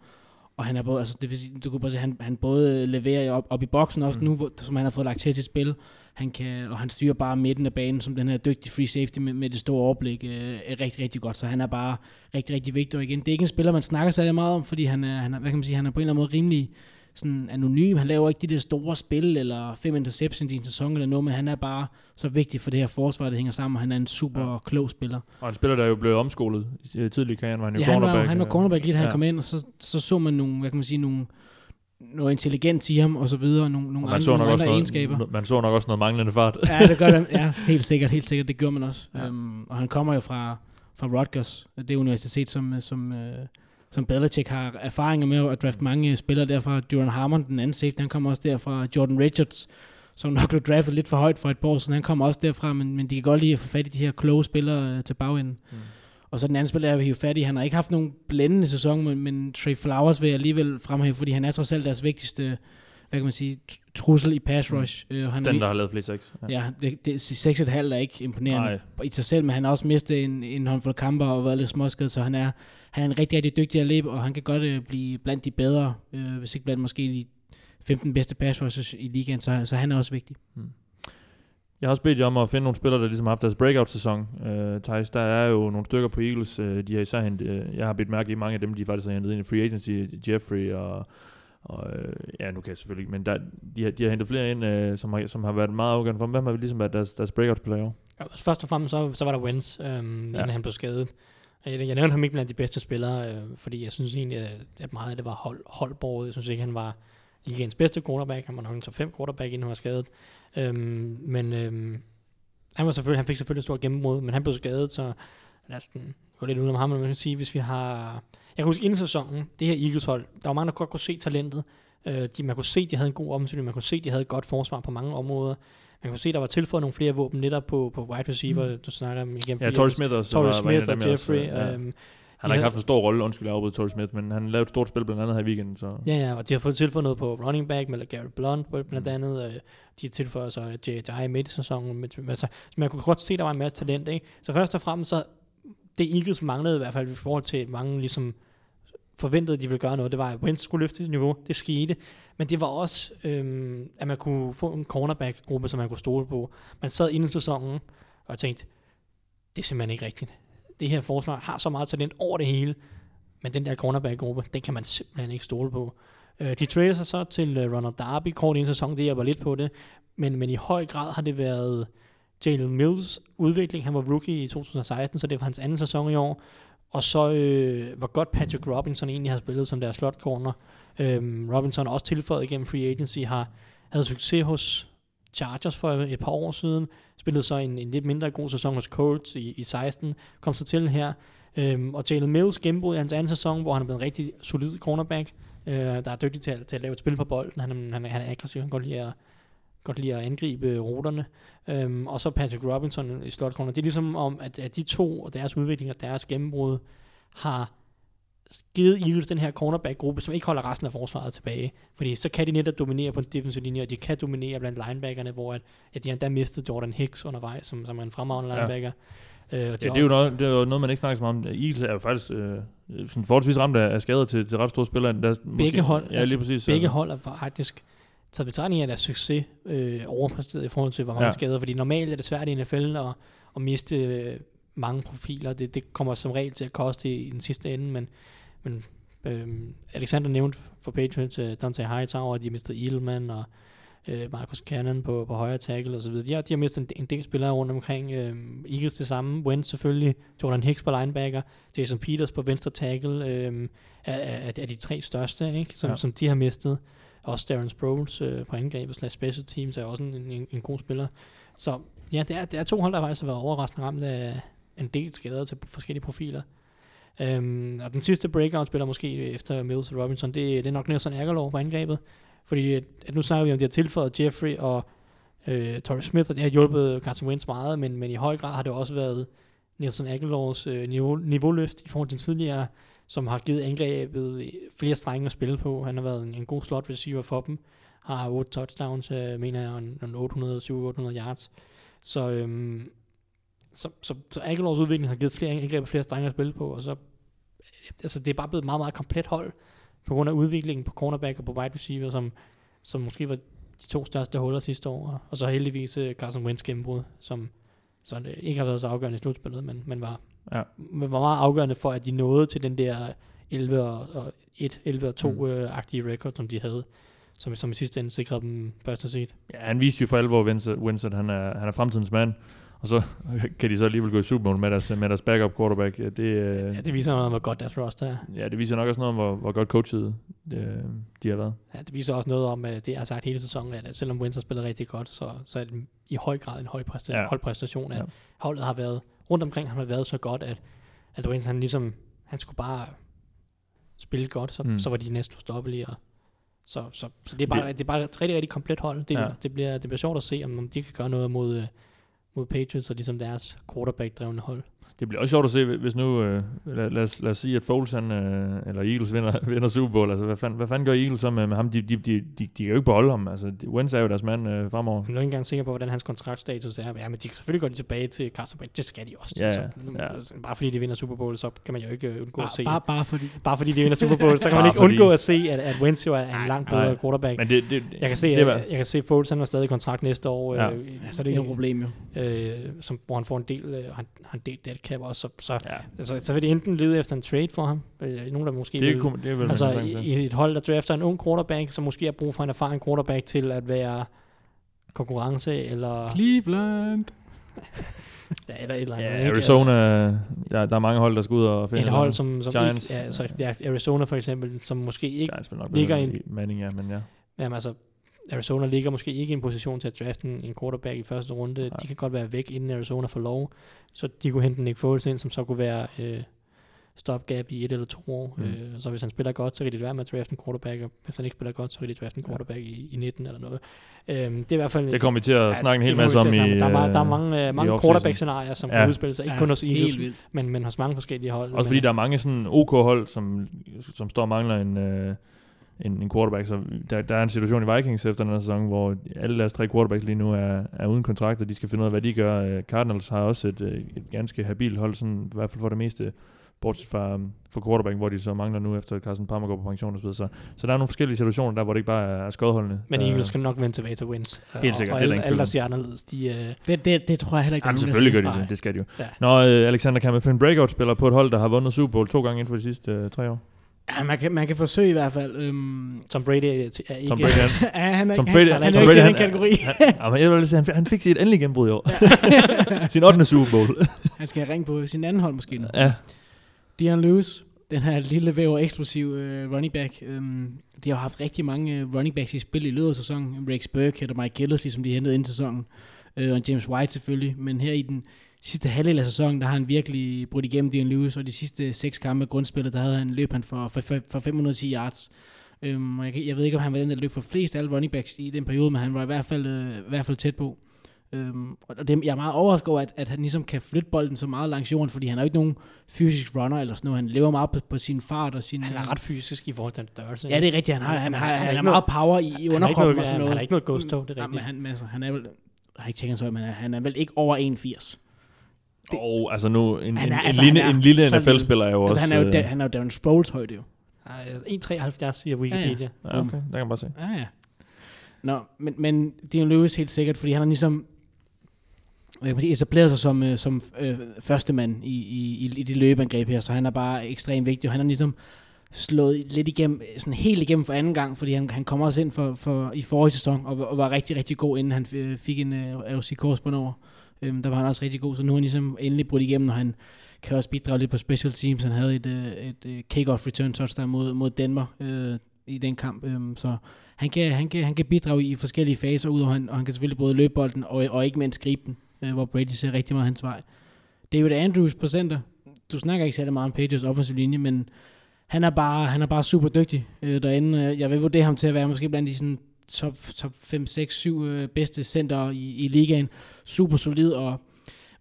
og han er både, altså det vil sige, du kan bare se, han, han både leverer op, op i boksen også Mm. mm. nu, hvor, som han har fået lagt til sit spil. Han kan, og han styrer bare midten af banen som den her dygtige free safety med, med det store overblik øh, er rigtig, rigtig godt. Så han er bare rigtig, rigtig vigtig. Og igen, det er ikke en spiller, man snakker særlig meget om, fordi han er, han er, hvad kan man sige, han er på en eller anden måde rimelig sådan anonym. Han laver ikke de der store spil, eller fem interceptions i en sæson eller noget, men han er bare så vigtig for det her forsvar, det hænger sammen, og han er en super Ja. klog spiller. Og en spiller, der er jo blevet omskolet i tidligere i karrieren, var han jo Ja, han var, cornerback. han var øh, cornerback lige da han ja. kom ind, og så, så så man nogle, hvad kan man sige, nogle, noget intelligens i ham, og så videre, nogle, nogle Og man andre, så, nok også noget, egenskaber. man så nok også noget manglende fart. Ja, det gør han. Ja, helt sikkert, helt sikkert. Det gør man også. Ja. Um, og han kommer jo fra, fra Rutgers, det universitet, som, som, uh, som Belichick har erfaringer med at drafte mange spillere derfra. Duran Harmon, den anden safety, han kommer også derfra. Jordan Richards, som nok blev draftet lidt for højt for et par år siden, han kommer også derfra, men, men de kan godt lide at få fat i de her kloge spillere uh, til bagenden. Mm. Og så den anden spiller, jeg vil hive fat i, han har ikke haft nogen blændende sæson, men, men Trey Flowers vil jeg alligevel fremhæve, fordi han er trods alt deres vigtigste hvad kan man sige, tr- trussel i pass rush. Mm. Uh, han er Den, der har lavet flest sex. Ja, det, det, 6,5 er ikke imponerende Nej. i sig selv, men han har også mistet en, en håndfuld kamper og været lidt småskadet, så han er, han er en rigtig, rigtig dygtig atlet, og han kan godt øh, blive blandt de bedre, øh, hvis ikke blandt måske de 15 bedste pass rushers i ligaen, så, så han er også vigtig. Jeg har også bedt jer om at finde nogle spillere, der ligesom har haft deres breakout-sæson. Uh, Thijs, der er jo nogle stykker på Eagles. Uh, de har især hentet, uh, jeg har bedt mærke i mange af dem, de faktisk har hentet ind i free agency. Jeffrey og, og uh, ja, nu kan jeg selvfølgelig men der, de, har, de har hentet flere ind, uh, som, har, som har været meget afgørende for dem. Hvem har ligesom været deres, deres breakout-spillere? Ja, altså først og fremmest, så, så var der Wentz, øhm, inden Ja. han blev skadet. Jeg, jeg nævnte ham ikke blandt de bedste spillere, øh, fordi jeg synes egentlig, at, meget af det var hold, holdbordet. Jeg synes ikke, han var ligaens bedste quarterback. Han var nok en top 5 quarterback, inden han var skadet. Øhm, men øhm, han, var selvfølgelig, han fik selvfølgelig et stort gennembrud, men han blev skadet, så lad os gå lidt udenom ham. Men man kan sige, hvis vi har... Jeg kan huske inden sæsonen, det her Eagles hold, der var mange, der godt kunne se talentet. Øh, de, man kunne se, de havde en god offensiv, man kunne se, de havde et godt forsvar på mange områder. Man kunne se, der var tilføjet nogle flere våben netop på, på wide receiver, mm. du snakker om igen. Ja, Torrey Smith også. Torrey var, var Smith og jeg også, Jeffrey. ja. øhm, Han har ikke Ja. haft en stor rolle, undskyld, jeg afbryder Torrey Smith, men han lavede et stort spil blandt andet her i weekenden, så... Ja, ja, og de har fået tilføjet noget på running back med Garrett Blunt blandt Mm. andet. Øh, de har tilføjet så J.J. midt i sæsonen. Men, altså, så man kunne godt se, der var en masse talent. Ikke? Så først og fremmest, så det Eagles manglede i hvert fald i forhold til mange ligesom forventede, at de ville gøre noget. Det var, at Wentz skulle løfte sit niveau. Det skete. Men det var også, øhm, at man kunne få en cornerback-gruppe, som man kunne stole på. Man sad inden sæsonen og tænkte, det er simpelthen ikke rigtigt. Det her forsvar har så meget talent over det hele, men den der cornerback-gruppe, den kan man simpelthen ikke stole på. Øh, de trader sig så til øh, Ronald Darby kort i en sæson, det hjælper lidt på det, men, men i høj grad har det været Jalen Mills udvikling. Han var rookie i 2016, så det var hans anden sæson i år. Og så øh, hvor godt Patrick Robinson egentlig har spillet som deres slot corner. Øhm, Robinson også tilføjet igennem free agency, har havde succes hos Chargers for et par år siden, spillede så en, en lidt mindre god sæson hos Colts i, i 16, kom så til her, øhm, og Jalen Mills gennembrud i hans anden sæson, hvor han er blevet en rigtig solid cornerback, øh, der er dygtig til, at- til at lave et spil på bolden, han, han, han er aggressiv, han kan godt lide at, godt lide at angribe ruterne, øhm, og så Patrick Robinson i slot corner. Det er ligesom om, at, at de to og deres udvikling og deres gennembrud har givet Eagles den her cornerback-gruppe, som ikke holder resten af forsvaret tilbage. Fordi så kan de netop dominere på den defensive linje, og de kan dominere blandt linebackerne, hvor at, at de endda mistet Jordan Hicks undervejs, som, som er en fremragende Ja. linebacker. Øh, Ja, det er jo noget, det er jo noget man ikke snakker så meget om. Eagles er jo faktisk øh, sådan forholdsvis ramt af, af skader til, til ret store spillere. Der, er Begge hold, Ja, lige præcis. begge altså. hold er faktisk taget betragtning af deres succes øh, overpræsteret i forhold til, hvor mange Ja. ja. skader. Fordi normalt er det svært i NFL at, at miste øh, mange profiler. Det, det kommer som regel til at koste i, i den sidste ende, men, men øh, Alexander nævnte for Patriots øh, Dante Hightower, at de har mistet Edelman og øh, Marcus Cannon på, på højre tackle og så videre. De har, de har mistet en, en del spillere rundt omkring. Øh, Eagles det samme. Wentz selvfølgelig. Jordan Hicks på linebacker. Jason Peters på venstre tackle. Øh, er, er, er de tre største, ikke? Som, ja. som de har mistet. Også Darren Sproles øh, på angrebet slash special teams er også en, en, en god spiller. Så ja, det er, det er to hold, der faktisk har været overraskende ramt af en del skader til forskellige profiler. Øhm, og den sidste breakout-spiller måske øh, efter Mills og Robinson, det, det er nok Nelson Aguilar på angrebet. Fordi at, at nu snakker vi om, at de har tilføjet Jeffrey og øh, Torrey Smith, og det har hjulpet Carson Wentz meget, men, men i høj grad har det også været Nelson Aguilars øh, niveau, niveauløft i forhold til tidligere, som har givet angrebet øh, flere strenge at spille på. Han har været en, en god slot receiver for dem. Har 8 touchdowns, øh, mener jeg, og 800-700 yards. Så, øhm, så, så, så Aguilars udvikling har givet flere angreb og flere strenge at spille på, og så altså det er bare blevet et meget, meget komplet hold, på grund af udviklingen på cornerback og på wide receiver, som, som måske var de to største huller sidste år, og så heldigvis øh, Carson Wentz gennembrud, som, som øh, ikke har været så afgørende i slutspillet, men, men var, Ja. men var meget afgørende for, at de nåede til den der 11 og, og 1, 11 og 2 Mm. øh, record, som de havde, som, som i sidste ende sikrede dem første seed. Ja, han viste jo for alvor, Wentz, at han er, han er fremtidens mand. Og så kan de så alligevel gå i Super Bowl med deres, med deres backup quarterback. Ja, det, øh, Ja, det viser noget om, hvor godt deres roster er. ja, det viser nok også noget om, hvor, hvor godt coachet øh, de har været. Ja, det viser også noget om, at det jeg har sagt hele sæsonen, at selvom Wentz har spillet rigtig godt, så, så er det i høj grad en høj præstation, Ja. holdpræstation, at Ja. holdet har været, rundt omkring har været så godt, at, at Wentz han ligesom, han skulle bare spille godt, så, Mm. så var de næsten ustoppelige, og så, så, så det, er bare, det, det er bare et rigtig, rigtig komplet hold. Det, Ja. det, bliver, det bliver sjovt at se, om, om de kan gøre noget mod, øh, mod Patriots og ligesom deres quarterback-drevne hold. Det bliver også sjovt at se, hvis nu, øh, lad, lad, os, lad os sige, at Foles han, øh, eller Eagles vinder, vinder Super Bowl. Altså, hvad fanden, hvad fanden gør Eagles så med, med ham? De, de, de, de, de kan jo ikke beholde ham. Altså, Wentz er jo deres mand øh, fremover. Jeg er ikke engang sikker på, hvordan hans kontraktstatus er. Ja, men de kan selvfølgelig gå tilbage til Carson Wentz. Det skal de også. Ja, Altså, ja. altså, bare fordi de vinder Super Bowl, så kan man jo ikke øh, undgå at se. Bare, bare, bare fordi... Bare fordi de vinder Super Bowl, så kan man Bare ikke fordi- undgå at se, at, at Wentz jo er en langt bedre nej. quarterback. Men det, det, jeg kan se, det det var, jeg, jeg kan se, Foles han var stadig i kontrakt næste år, Ja. øh, Ja, så er det ikke noget problem jo. øh, som, hvor han får en del, øh, han, han del dead cap også, så, så, ja, altså, så vil det enten lede efter en trade for ham, øh, nogen der måske det, vil, kunne, det vel altså i, i et hold, der drafter en ung quarterback, som måske har brug for en erfaren quarterback til at være konkurrence, eller, Cleveland. ja, eller et eller andet. Ja? Arizona, ja, der er mange hold, der skal ud og finde et hold, som, som Giants. ikke, ja, så, ja, Arizona for eksempel, som måske ikke Giants vil nok ligger være en- i Manning, ja, men ja. Jamen altså, Arizona ligger måske ikke i en position til at drafte en, quarterback i første runde. Nej. De kan godt være væk, inden Arizona får lov. Så de kunne hente Nick Foles ind, som så kunne være, øh, stopgap i et eller to år. Mm. Øh, så hvis han spiller godt, så kan det være med at drafte en quarterback, og hvis han ikke spiller godt, så kan de drafte en quarterback i, i 19 eller noget. Øhm, det er i hvert fald... Det kommer vi til at snakke en hel masse om i. Der er, øh, meget, der er mange, øh, mange quarterback-scenarier, som Ja. kan udspille sig. Ikke kun hos Eagles, men, men hos mange forskellige hold. Også fordi men, der er mange sådan OK-hold, som, som står og mangler en, øh, en, en quarterback. Så der, der er en situation i Vikings efter den her sæson, hvor alle deres tre quarterbacks lige nu er, er uden kontrakt, og de skal finde ud af, hvad de gør. Øh, Cardinals har også et, øh, et ganske habilt hold, sådan, i hvert fald for det meste, bortset fra, um, fra quarterback, hvor de så mangler nu, efter Carson Palmer går på pension og så videre. Så, så der er nogle forskellige situationer der, hvor det ikke bare er skodholdene. men der, Eagles skal nok vende tilbage til wins. Helt sikkert, Og, er og alle, alle, der siger anderledes, de, øh, Det, det, det tror jeg heller ikke, er Jamen, selvfølgelig gør de det, det skal de jo. Ja. Når øh, Alexander kan en breakout-spiller på et hold, der har vundet Super Bowl to gange inden for de sidste øh, tre år. Ja, man kan, man kan forsøge i hvert fald. Øhm, Tom Brady er, ikke... Tom Brady, han, ja, han er, Tom ikke- Brady- han, han, Tom er ikke i den han- kategori. han, han, jeg vil lige sige, han, han fik sit endelige gennembrud i år. Sin 8. Super Bowl. Han skal ringe på sin anden hold måske. nu. ja, Dion Lewis, den her lille væv og eksplosiv øh, running back. Øhm, de har haft rigtig mange øh, running backs i spil i løbet af sæsonen. Rex Burkhead og Mike Gillis, som de hentede ind til sæsonen. Øh, og James White selvfølgelig. Men her i den sidste halvdel af sæsonen, der har han virkelig brudt igennem Dion Lewis. Og de sidste seks kampe af grundspillet, der havde han løb han for, for, for, for 510 yards. Øhm, og jeg, jeg ved ikke, om han var den, der løb for flest af alle running backs i den periode, men han var i hvert fald, øh, i hvert fald tæt på. Øhm, og det, jeg er meget overrasket over, at, at han ligesom kan flytte bolden så meget langs jorden, fordi han er jo ikke nogen fysisk runner eller sådan noget. Han lever meget på, på sin fart og sin... Han øh, er ret fysisk i forhold til hans størrelse. Ja, det er rigtigt. Han, har, han, har, han- han, han er meget power i, i underkroppen noget, og sådan noget. han har ikke noget ghost toe, det er Ja, men rigtigt. han, altså, han er vel... Jeg har ikke tjekket så, men han er vel ikke over 81. det, og altså nu, en, Han er- en, altså, en, lille, er en lille. NFL-spiller er jo Altså, også... han er jo, øh, da, han er jo Darren Sproles højde jo. Ej, 1,73 siger Wikipedia. ja, okay, der kan man bare se. Ja, ja. Nå, men, men Dion Lewis helt sikkert, fordi han har ligesom hvad kan sige, etableret sig som, øh, som øh, første mand i, i, i, i de løbeangreb her, så han er bare ekstremt vigtig, og han har ligesom slået lidt igennem, sådan helt igennem for anden gang, fordi han, han kommer også ind for, for, i forrige sæson, og, var- og var rigtig, rigtig god, inden han øh, fik en øh, ROC korsbånd over. Øhm, der var han også rigtig god, så nu er han ligesom endelig brudt igennem, og han kan også bidrage lidt på special teams. Han havde et, øh, et, et kick-off return touchdown mod, mod Denver øh, i den kamp, øhm, så han kan, han, kan, han kan bidrage i forskellige faser ud, og han, og han kan selvfølgelig både løbe bolden og, og ikke mindst gribe den, øh, hvor Brady ser rigtig meget hans vej. David Andrews på center. Du snakker ikke særlig meget om Patriots offensiv linje, men han er bare, han er bare super dygtig øh, derinde. Jeg vil vurdere ham til at være måske blandt de sådan top, top 5, 6, 7 øh, bedste center i, i ligaen. Super solid, og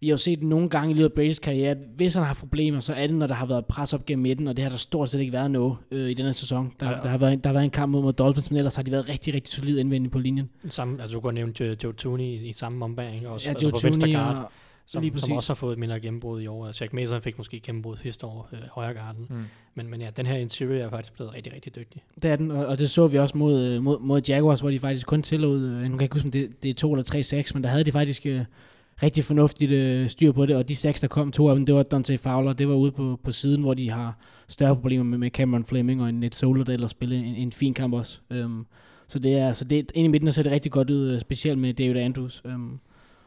vi har jo set nogle gange i løbet af Brady's karriere, at hvis han har problemer, så er det, når der har været pres op gennem midten, og det har der stort set ikke været noget øh, i denne sæson. Der, Ja. der, har været, en- der har været en kamp mod, mod Dolphins, men ellers har de været rigtig, rigtig solid indvendigt på linjen. Samme, altså du kunne nævne Joe, Joe Tooney i, i samme ombæring, også, Ja, altså Joe på venstre Tooney guard, og, som, lige som også har fået et mindre gennembrud i år. Jack Mason fik måske gennembrud sidste år, øh, højre garden. Mm. Men, men ja, den her interior er faktisk blevet rigtig, rigtig dygtig. Det er den, og, og det så vi også mod, øh, mod, mod Jaguars, hvor de faktisk kun tillod, øh, nu kan jeg ikke huske, om det, det er to eller tre sacks, men der havde de faktisk øh, rigtig fornuftigt øh, styr på det, og de sacks, der kom, to af dem, det var Dante Fowler, det var ude på, på siden, hvor de har større problemer med, med Cameron Fleming og en Ned Soler, der ellers spillede en, en fin kamp også. Um, så det er, så det ind i midten, ser det rigtig godt ud, øh, specielt med David Andrews. Um,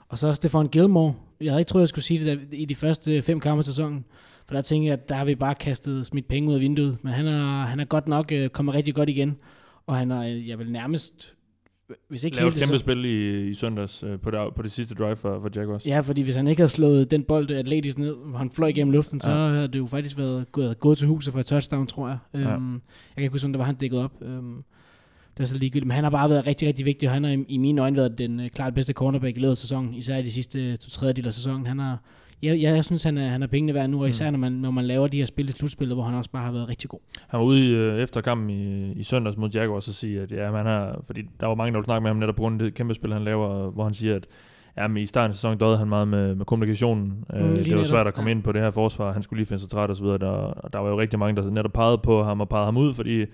og så Stefan Gilmore. Jeg havde ikke troet, jeg skulle sige det der, i de første fem kampe af sæsonen. For der tænker jeg, at der har vi bare kastet smidt penge ud af vinduet. Men han er, han er godt nok øh, kommet rigtig godt igen. Og han er, øh, jeg vil nærmest, hvis ikke Lavet et kæmpe så, spil i, i søndags øh, på, det, på det sidste drive for, for Jaguars. Ja, fordi hvis han ikke havde slået den bold atletisk ned, hvor han fløj igennem luften, så Ja. havde det jo faktisk været gået, gået til huset for et touchdown, tror jeg. Ja. Øhm, jeg kan ikke huske, om det var han dækket op. Øhm, det er så ligegyldigt. Men han har bare været rigtig, rigtig vigtig, og han har i, i mine øjne været den øh, klart bedste cornerback i løbet af sæsonen, især i de sidste to tredjedel af sæsonen. Han har, jeg, jeg, jeg synes, han er, han er pengene værd nu, og især når man, når man laver de her spil i slutspillet, hvor han også bare har været rigtig god. Han var ude øh, efter kampen i, i søndags mod Jaguars og sige, at ja, man har, fordi der var mange, der ville snakke med ham netop på grund af det kæmpe spil, han laver, hvor han siger, at ja, men i starten af sæsonen døde han meget med, med kommunikationen. Mm, lige det var svært at komme ja. ind på det her forsvar. Han skulle lige finde sig træt og så videre. Der, og der var jo rigtig mange, der netop pegede på ham og pegede ham ud, fordi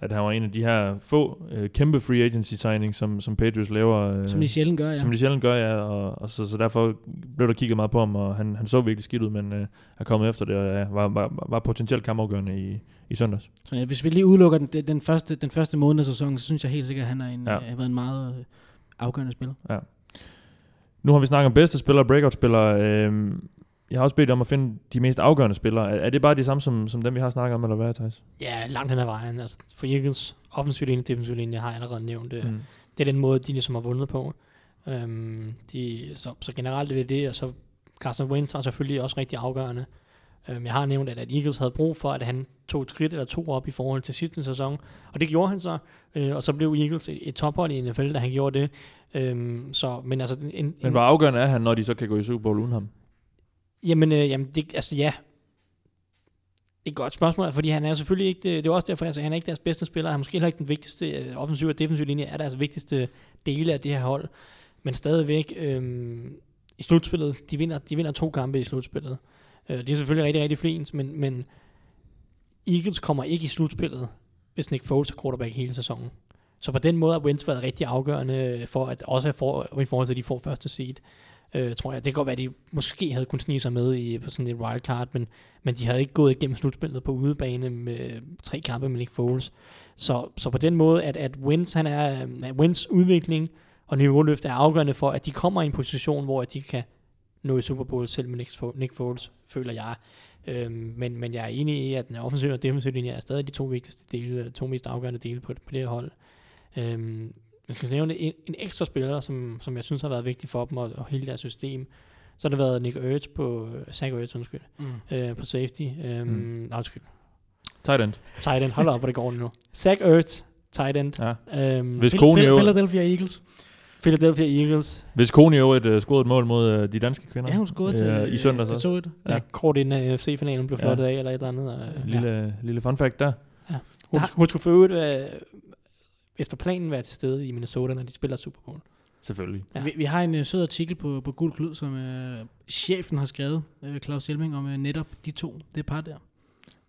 at han var en af de her få øh, kæmpe free agency signings, som, som Patriots laver. Øh, Som de sjældent gør, ja. som de sjældent gør, ja. Og, og så, så derfor blev der kigget meget på ham, og han, han så virkelig skidt ud, men øh, er kommet efter det, og ja, var, var, var potentielt kampafgørende i, i søndags. Så ja, hvis vi lige udelukker den, den, første, den første måned af sæsonen, så synes jeg helt sikkert, at han er en, Ja. ja. har været en meget øh, afgørende spiller. Nu har vi snakket om bedste spillere og breakout-spillere. Øhm, jeg har også bedt om at finde de mest afgørende spillere. Er, er det bare de samme som, som dem, vi har snakket om, eller hvad, Thijs? Ja, langt hen ad vejen. Altså, for Eagles offensiv linje, defensiv linje, har jeg allerede nævnt. Mm. Mm. Det er den måde, de ligesom har vundet på. Um, de, så, så generelt er det det, og så Carson Wentz er selvfølgelig også rigtig afgørende. Øhm, jeg har nævnt, at, at Eagles havde brug for, at han tog et skridt eller to op i forhold til sidste sæson, og det gjorde han så, øh, og så blev Eagles et, et tophold i NFL, da han gjorde det. Øhm, så, men altså, en, Men en, hvor afgørende er han, når de så kan gå i Super Bowl uden ham? Jamen, øh, jamen det, altså ja. Det er et godt spørgsmål, fordi han er selvfølgelig ikke, det, det er også derfor, altså, han er ikke deres bedste spiller, han er måske heller ikke den vigtigste øh, offensiv og defensiv linje, er deres vigtigste dele af det her hold, men stadigvæk øh, i slutspillet, de vinder, de vinder to kampe i slutspillet. Øh, det er selvfølgelig rigtig, rigtig flint, men, men Eagles kommer ikke i slutspillet, hvis Nick Foles er quarterback hele sæsonen. Så på den måde har Wentz været rigtig afgørende øh, for, at også for, i forhold til, at de får første seed øh, tror jeg. Det kan godt være, at de måske havde kunnet snige sig med i på sådan et wildcard, men, men de havde ikke gået igennem slutspillet på udebane med tre kampe med Nick Foles. Så, så på den måde, at, at Wins, han er, øh, at Wins udvikling og niveauløft er afgørende for, at de kommer i en position, hvor de kan nå i Super Bowl selv med Nick Nick Foles, føler jeg. Øhm, men, men jeg er enig i, at den offensive og defensive linje er stadig de to vigtigste dele, to mest afgørende dele på, på det her hold. Øhm, jeg skal nævne en, en ekstra spiller, som, som jeg synes har været vigtig for dem og, og hele deres system. Så har det været Nick Ertz på, Zach Ertz, undskyld, Mm. øh, på safety. Øhm, Mm. undskyld. Tight end. Tight end, hold op, hvor det går nu. Zach Ertz, tight end. Ja. Øhm, Hvis Kone Phil- jo- Philadelphia Eagles. Philadelphia Eagles. Hvis Kone i øvrigt uh, scorede et mål mod uh, de danske kvinder. Ja, hun scorede til, øh, I søndags også. 2-1. Ja. Ja. Kort inden af NFC-finalen blev Ja. flottet af, eller et eller andet. Øh, En lille, ja. lille fun fact der. Hun, Der- hun skulle for øvrigt øh, efter planen være til stede i Minnesota, når de spiller Super Bowl. Selvfølgelig. Ja. Vi, vi har en uh, sød artikel på, på Guld Klud, som uh, chefen har skrevet, uh, Claus Hjelming, om uh, netop de to, det par der.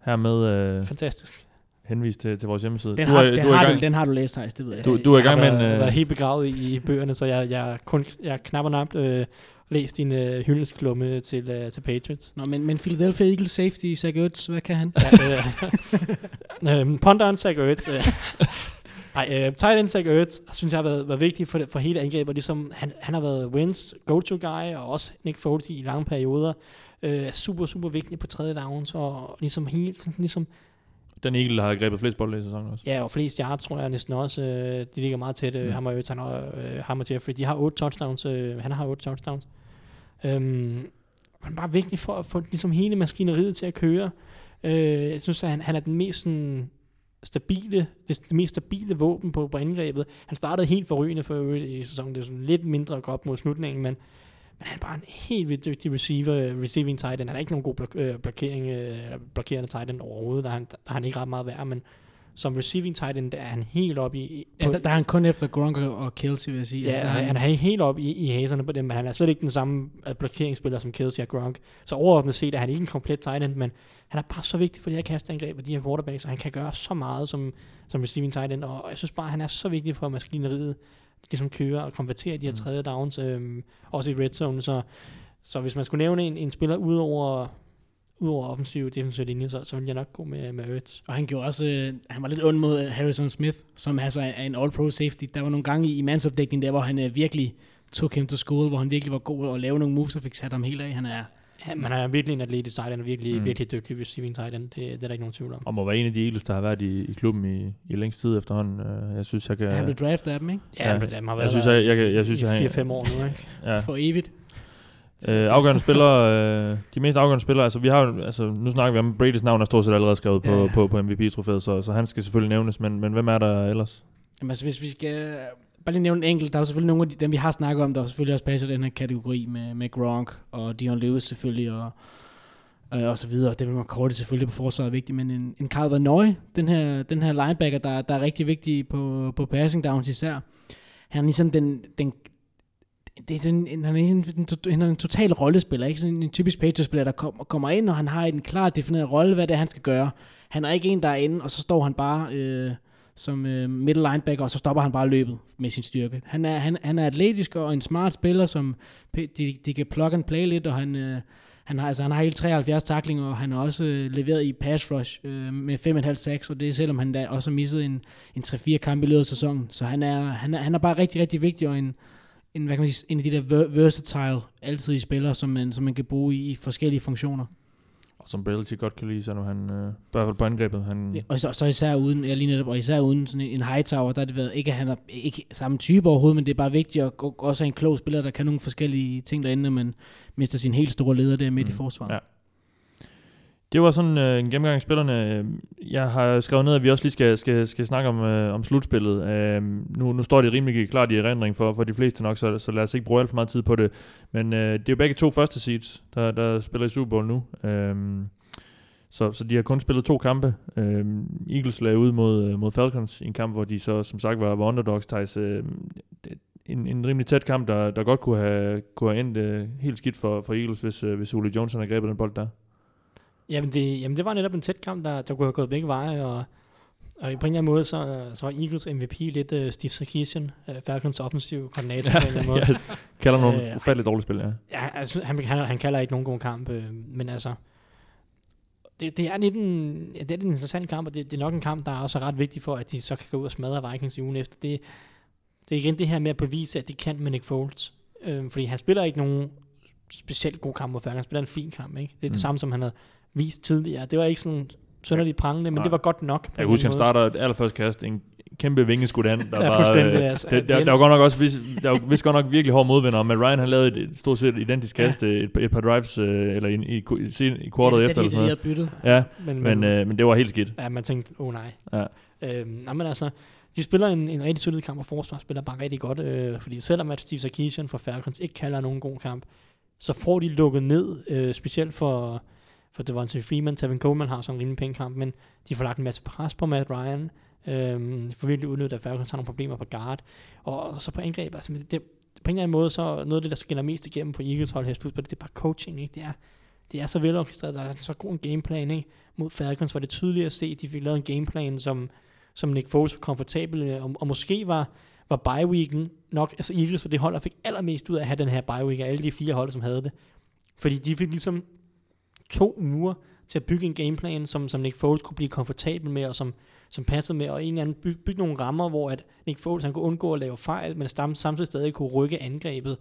Hermed uh, Fantastisk. henvis til, til vores hjemmeside. Den, du, har, er, den, du, er har i gang, du, den har du læst, Thijs, det ved jeg. Du- du er i Jeg har gang med en, været, øh, været helt begravet i, i bøgerne, så jeg, jeg, kun, jeg knap og napt øh, læst din øh, hyldestklumme til, øh, til Patriots. Nå, men, men Philadelphia Eagles safety, Zach Ertz, hvad kan han? Ja, øh, øhm, Ponderen Zach Ertz. Øh, ej, øh, tight end Zach Ertz, synes jeg har været, været vigtig for, for hele angrebet. Ligesom, han, han har været Wins go-to-guy, og også Nick Foles i lange perioder. Øh, er super, super vigtig på tredje downs, og ligesom, hele, ligesom den Eagle, har grebet flest bolde i sæsonen også. Ja, og flest yards, tror jeg næsten også. Øh, de ligger meget tæt. Øh, Mm. ham, og Ertz, han og, øh, ham og Jeffrey. De har otte touchdowns. Øh, han har otte touchdowns. Øhm, han er bare vigtig for at få ligesom hele maskineriet til at køre. Øh, jeg synes, at han, han er den mest sådan, stabile, det, det mest stabile våben på, på angrebet. Han startede helt forrygende for øvrigt i sæsonen. Det er sådan lidt mindre godt mod slutningen, men, men han er bare en helt vildt dygtig receiver, receiving tight end. Han er ikke nogen god blok, øh, blokering, øh, eller blokerende tight end overhovedet. Der er, han, der er han ikke ret meget værd, men som receiving tight end, der er han helt op i... Ja, der, der er han kun efter Gronk og Kelsey, vil jeg sige. Ja, er han, han er helt op i, i haserne på dem, men han er slet ikke den samme øh, blokeringsspiller som Kelsey og Gronk. Så overordnet set er han ikke en komplet tight end, men han er bare så vigtig for de her kasteangreb og de her quarterbacks, og han kan gøre så meget som, som receiving tight end, og jeg synes bare, han er så vigtig for maskineriet, ligesom kører og konverterer de her Mm. tredje downs, øhm, også i red zone, så, så hvis man skulle nævne en, en spiller udover udover offensiv defensiv linje, så, så ville jeg nok gå med, med Ertz. Og han gjorde også, øh, han var lidt ond mod øh, Harrison Smith, som altså er en all-pro safety. Der var nogle gange i, i mandsopdækningen der, hvor han øh, virkelig tog ham til skole, hvor han virkelig var god at lave nogle moves og fik sat ham helt af. Han er, Ja, men han er virkelig en atletisk tight end, og virkelig, Mm. virkelig dygtig receiving tight end, det, det er der ikke nogen tvivl om. Og må være en af de Eagles, der har været i, i klubben i, i længst tid efterhånden. Øh, Jeg synes, jeg kan... ja. han blev draftet af dem, ikke? Ja, Ja. men dem har jeg været synes, der jeg, jeg, jeg, jeg synes, i jeg, 4-5 år nu, ikke? Ja. For evigt. Øh, afgørende spillere, øh, de mest afgørende spillere, altså vi har jo- altså nu snakker vi om Brady's navn er stort set allerede skrevet på, Ja, ja. på, på MVP-trofæet, så, så han skal selvfølgelig nævnes, men, men hvem er der ellers? Jamen, altså, hvis vi skal bare lige nævne en enkelt, der er jo selvfølgelig nogle af de, dem, vi har snakket om, der er selvfølgelig også passer i den her kategori med, med Gronk og Dion Lewis selvfølgelig, og, øh, og så videre. Det med McCourty selvfølgelig på forsvaret er vigtigt, men en, en Carl Van Noy, den her, den her linebacker, der, der er rigtig vigtig på, på passing downs især, han er ligesom den, den det er sådan, en, han er en, en, en, han er en total rollespiller, ikke sådan en typisk Patriots-spiller, der kom, kommer ind, og han har en klar defineret rolle, hvad det er, han skal gøre. Han er ikke en, der er inde, og så står han bare øh, som øh, middle linebacker, og så stopper han bare løbet med sin styrke. Han er, han, han er atletisk og en smart spiller, som de, de kan plug and play lidt, og han, øh, han, har, altså, han har hele 73 taklinger, og han har også øh, leveret i pass rush øh, med 5,5 sacks, og det er selvom han da også har misset en, en 3-4 kamp i løbet af sæsonen. Så han er, han, er, han er bare rigtig, rigtig vigtig, og en, en, hvad kan man sige, en af de der ver- versatile, altid i spillere, som man, som man kan bruge i, i forskellige funktioner. Og som Belichick godt kan lide, så nu han, øh, i hvert fald på angrebet, han, Ja, og så, så især uden, ja, lige netop, og især uden sådan en Hightower, der er det været, ikke at han er ikke samme type overhovedet, men det er bare vigtigt at og, også have en klog spiller, der kan nogle forskellige ting derinde, når man mister sin helt store leder der midt mm. i forsvaret. ja. Det var sådan øh, en gennemgang af spillerne. Jeg har skrevet ned, at vi også lige skal, skal, skal snakke om, øh, om slutspillet. Øh, nu, nu står det rimelig klart i erindring for, for de fleste nok, så, så lad os ikke bruge alt for meget tid på det. Men øh, det er jo begge to første seeds, der, der spiller i Super Bowl nu. Øh, så, så de har kun spillet to kampe. Øh, Eagles lagde ud mod, øh, mod Falcons i en kamp, hvor de så som sagt var, var underdogs. Thijs, øh, en, en rimelig tæt kamp, der, der godt kunne have, kunne have endt øh, helt skidt for, for Eagles, hvis, øh, hvis Ole Johnson havde grebet den bold der. Jamen det, jamen det var netop en tæt kamp, der, der kunne have gået begge veje, og, og på en eller anden måde, så, så var Eagles MVP lidt uh, Steve Sarkisian, uh, Falcons offensiv koordinator på en eller anden måde. kalder nogle Øh, ufatteligt dårlige spil, ja. Ja, altså, han, han, han kalder ikke nogen god kamp, øh, men altså, det, det er lidt en, ja, det er lidt en interessant kamp, og det, det er nok en kamp, der er også ret vigtig for, at de så kan gå ud og smadre Vikings i ugen efter. Det, det er igen det her med at bevise, at de kan med Nick Foles. Øh, fordi han spiller ikke nogen specielt god kamp mod Falcons, han spiller en fin kamp, ikke? Det er det Mm. samme, som han havde vist tidligere. Det var ikke sådan sønderligt prangende, men Nej. det var godt nok. Jeg en kan huske, han starter et allerførste kast, en kæmpe vingeskud an, der Ja, var, øh, altså. det, der, der, var godt nok også, vis, der var vist godt nok virkelig hård modvinder, men Ryan han lavede et, et stort set identisk Ja. kast, øh, et, et par drives, øh, eller i, i, i, i, quartet ja, efter, det, eller det, sådan det, noget. byttet. Ja, måde. men, øh, men det var helt skidt. Ja, man tænkte, åh oh, nej. Ja. Øhm, nej, men altså, de spiller en, en rigtig solid kamp, og forsvar spiller bare rigtig godt, øh, fordi selvom at Steve Sarkisian fra Falcons ikke kalder nogen god kamp, så får de lukket ned, øh, specielt for, for Devontae Freeman, Tevin Coleman har sådan en rimelig pæn kamp, men de får lagt en masse pres på Matt Ryan, Øhm, for får virkelig udnyttet, at Falcons har nogle problemer på guard, og, så på angreb, altså det, det, på en eller anden måde, så noget af det, der skinner mest igennem på Eagles hold her på det, det er bare coaching, ikke? Det er, det er så velorkestreret, der er så god en gameplan, ikke? Mod Falcons var det tydeligt at se, at de fik lavet en gameplan, som, som Nick Foles var komfortabel med, og, og måske var, var bye-weeken nok, altså Eagles var det hold, der fik allermest ud af at have den her bye-week, af alle de fire hold, som havde det. Fordi de fik ligesom to uger til at bygge en gameplan, som, som Nick Foles kunne blive komfortabel med, og som, som passede med, og en eller anden bygge, bygge nogle rammer, hvor at Nick Foles han kunne undgå at lave fejl, men sam, samtidig stadig kunne rykke angrebet.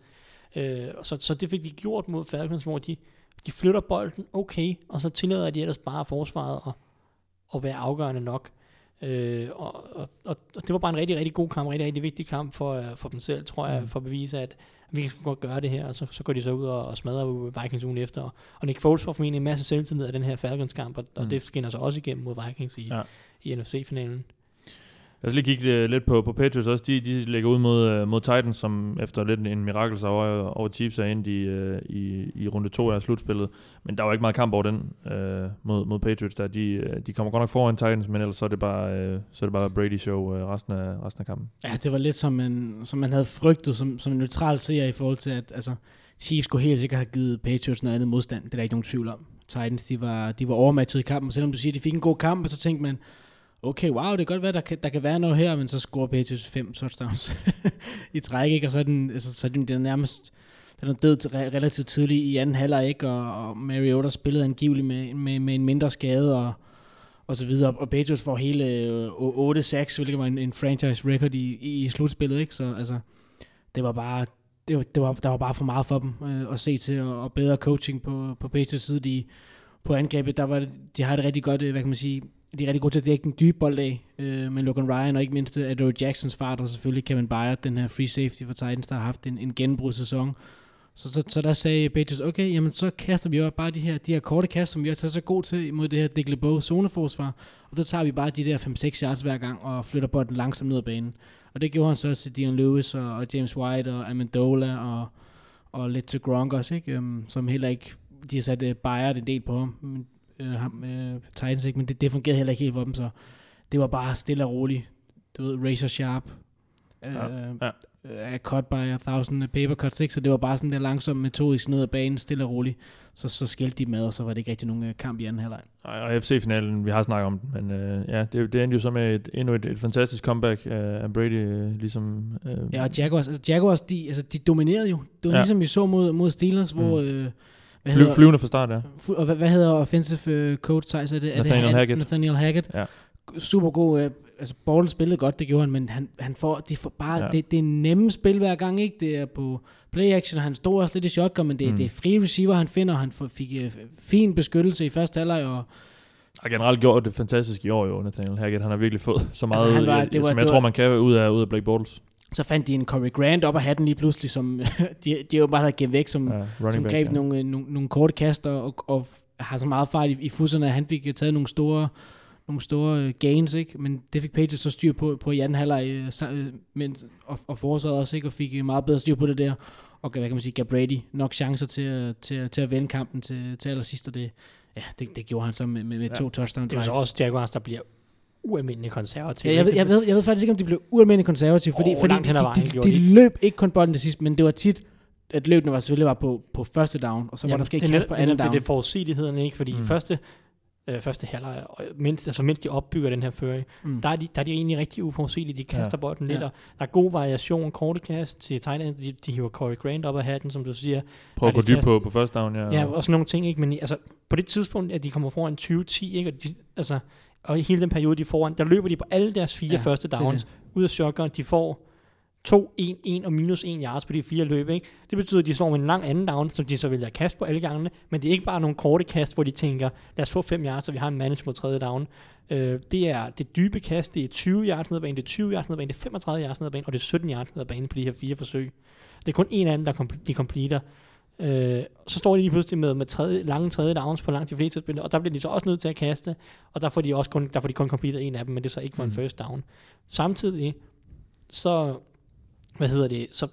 Øh, så, så det fik de gjort mod Falcons, hvor de, de flytter bolden okay, og så tillader de ellers bare forsvaret at, at være afgørende nok. Øh, og, og, og, og det var bare en rigtig, rigtig god kamp, en rigtig, rigtig vigtig kamp for, øh, for dem selv, tror jeg, Mm. for at bevise, at vi kan sgu godt gøre det her, og så, så går de så ud og, og smadrer Vikings ugen efter. Og, og Nick Foles får formentlig en masse selvtillid af den her Falcons-kamp, og, og Mm. det skinner sig også igennem mod Vikings i, ja. i NFC-finalen. Jeg skal lige kigge øh, lidt på, på Patriots også. De, de lægger ud mod, øh, mod Titans, som efter lidt en mirakel over, over Chiefs er ind i, øh, i, i runde 2 af slutspillet. Men der var ikke meget kamp over den øh, mod, mod Patriots. Der. De, de kommer godt nok foran Titans, men ellers så er det bare, øh, så er det bare Brady-show øh, resten, af, resten af kampen. Ja, det var lidt som man, som man havde frygtet som, som en neutral seer i forhold til, at altså, Chiefs skulle helt sikkert have givet Patriots noget andet modstand. Det er der ikke nogen tvivl om. Titans, de var, de var overmatchet i kampen, selvom du siger, at de fik en god kamp, så tænkte man, okay, wow, det kan godt være, der kan, der kan være noget her, men så scorer Patriots fem touchdowns i træk, ikke? og så er den, altså, så er den, den er nærmest den er død til relativt tidligt i anden halvleg, ikke? Og, og Mariota spillede angiveligt med, med, med en mindre skade, og, og så videre. Og Patriots får hele øh, 8-6, hvilket var en, en franchise record i, i, i slutspillet, ikke? Så altså, det var bare, det var, det var, der var bare for meget for dem øh, at se til, og, og bedre coaching på, på Patriots side. De, på angrebet, der var de har det rigtig godt, øh, hvad kan man sige, de er rigtig gode til at dække den dybe bold af, øh, med Logan Ryan, og ikke mindst øh, Adore Jacksons fart, og selvfølgelig Kevin Byard, den her free safety for Titans, der har haft en, en genbrudssæson. Så, så, så der sagde Patriots, okay, jamen så kaster vi jo bare de her, de her korte kast, som vi også er så god til mod det her Dick LeBeau zoneforsvar, og så tager vi bare de der 5-6 yards hver gang, og flytter bolden langsomt ned ad banen. Og det gjorde han så til Dion Lewis, og, og James White, og Amendola, og, og lidt til Gronk også, ikke? Um, som heller ikke, de har sat øh, uh, Bayard en del på ham, men, uh, ham uh, Titans, ikke? men det, det fungerede heller ikke helt for dem, så det var bare stille og roligt. Du ved, razor sharp, uh, Ja, ja. Cut by a thousand paper cuts, ikke? så det var bare sådan der langsomt metodisk ned ad banen, stille og roligt. Så, så skældte de med, og så var det ikke rigtig nogen uh, kamp i anden halvleg. Og og FC-finalen, vi har snakket om den, men øh, ja, det, det endte jo så med et, endnu et, et fantastisk comeback af, af Brady, øh, ligesom... Øh, Ja, og Jaguars, altså Jaguars, de, altså, de dominerede jo. Det var ja. ligesom vi så mod, mod Steelers, Mm. hvor... Øh, hvad fly, flyvende fra start, ja. Og hvad, hvad hedder offensive øh, coach, Thijs? Er det, er Nathaniel det Han- Hackett. Nathaniel Hackett. Ja. Super god. Øh, altså, Ball spillede godt, det gjorde han, men han, han får, de får bare, Ja. det, det er nemme spil hver gang, ikke? Det er på play action, og han stod også lidt i shotgun, men det, Mm. det er free receiver, han finder, og han fik øh, fin beskyttelse i første halvleg, og har generelt gjort det fantastisk i år jo, Nathaniel Hackett. Han har virkelig fået så meget, Altså, var- altså, det var- som jeg det tror, var- man kan ud af, ud af Blake Bortles. Så fandt de en Corey Grant op af hatten lige pludselig, som de, de jo bare havde gemt væk, som, Ja, som back, greb ja. nogle, øh, nogle, nogle korte kaster og, og har så meget fart i, i fusserne, at han fik øh, taget nogle store, nogle store øh, gains, ikke? men det fik Patriots så styr på, på i anden halvleg, øh, men, og, og forsvaret også, ikke? og fik meget bedre styr på det der, og hvad kan man sige, gav Brady nok chancer til, til, at- til at vende kampen til, til allersidst, og det, ja, det, det gjorde han så med, med, med Ja. to touchdown Det er jo så drives. også Jaguars, der bliver ualmindelig konservative. Ja, jeg, ved, jeg, ved, jeg ved faktisk ikke, om de blev ualmindeligt konservative, fordi, Åh, fordi de, de, de, de løb ikke kun bolden til sidst, men det var tit, at løbene var selvfølgelig var på, på første down, og så var der måske det ikke er kast på anden det, er down. det, det forudsigeligheden, ikke? Fordi Mm. første, øh, første halvleg, og mens, altså mens de opbygger den her føring, Mm. der, er de, der er de egentlig rigtig uforudsigelige. De kaster Ja. ja. bolden lidt, Ja. og der er god variation, korte kast til tight end. De, de hiver Corey Grant op af hatten, som du siger. Prøv at Ja, gå er dybt på, på first down, ja. Ja, og sådan nogle ting, ikke? Men altså, på det tidspunkt, at de kommer foran 20-10, ikke? Og, de, altså, og i hele den periode, de er foran, der løber de på alle deres fire Ja, første det downs ud af shotgun. De får 2, 1, 1 og minus 1 yards på de fire løb, ikke? Det betyder, at de står med en lang anden down, som de så vælger at kaste på alle gangene, men det er ikke bare nogle korte kast, hvor de tænker, lad os få 5 yards, så vi har en manage mod tredje down. Øh, det er det dybe kast, det er 20 yards ned ad banen, det er 20 yards ned ad banen, det er 35 yards ned ad banen, og det er 17 yards ned ad banen på de her fire forsøg. Det er kun en af dem, der kom- de completer. Øh, så står de lige pludselig med, med tredje, lange tredje downs på langt de fleste spil, og der bliver de så også nødt til at kaste, og der får de også kun, der får de kun completet en af dem, men det er så ikke for mm. En first down. Samtidig, så, hvad hedder det, så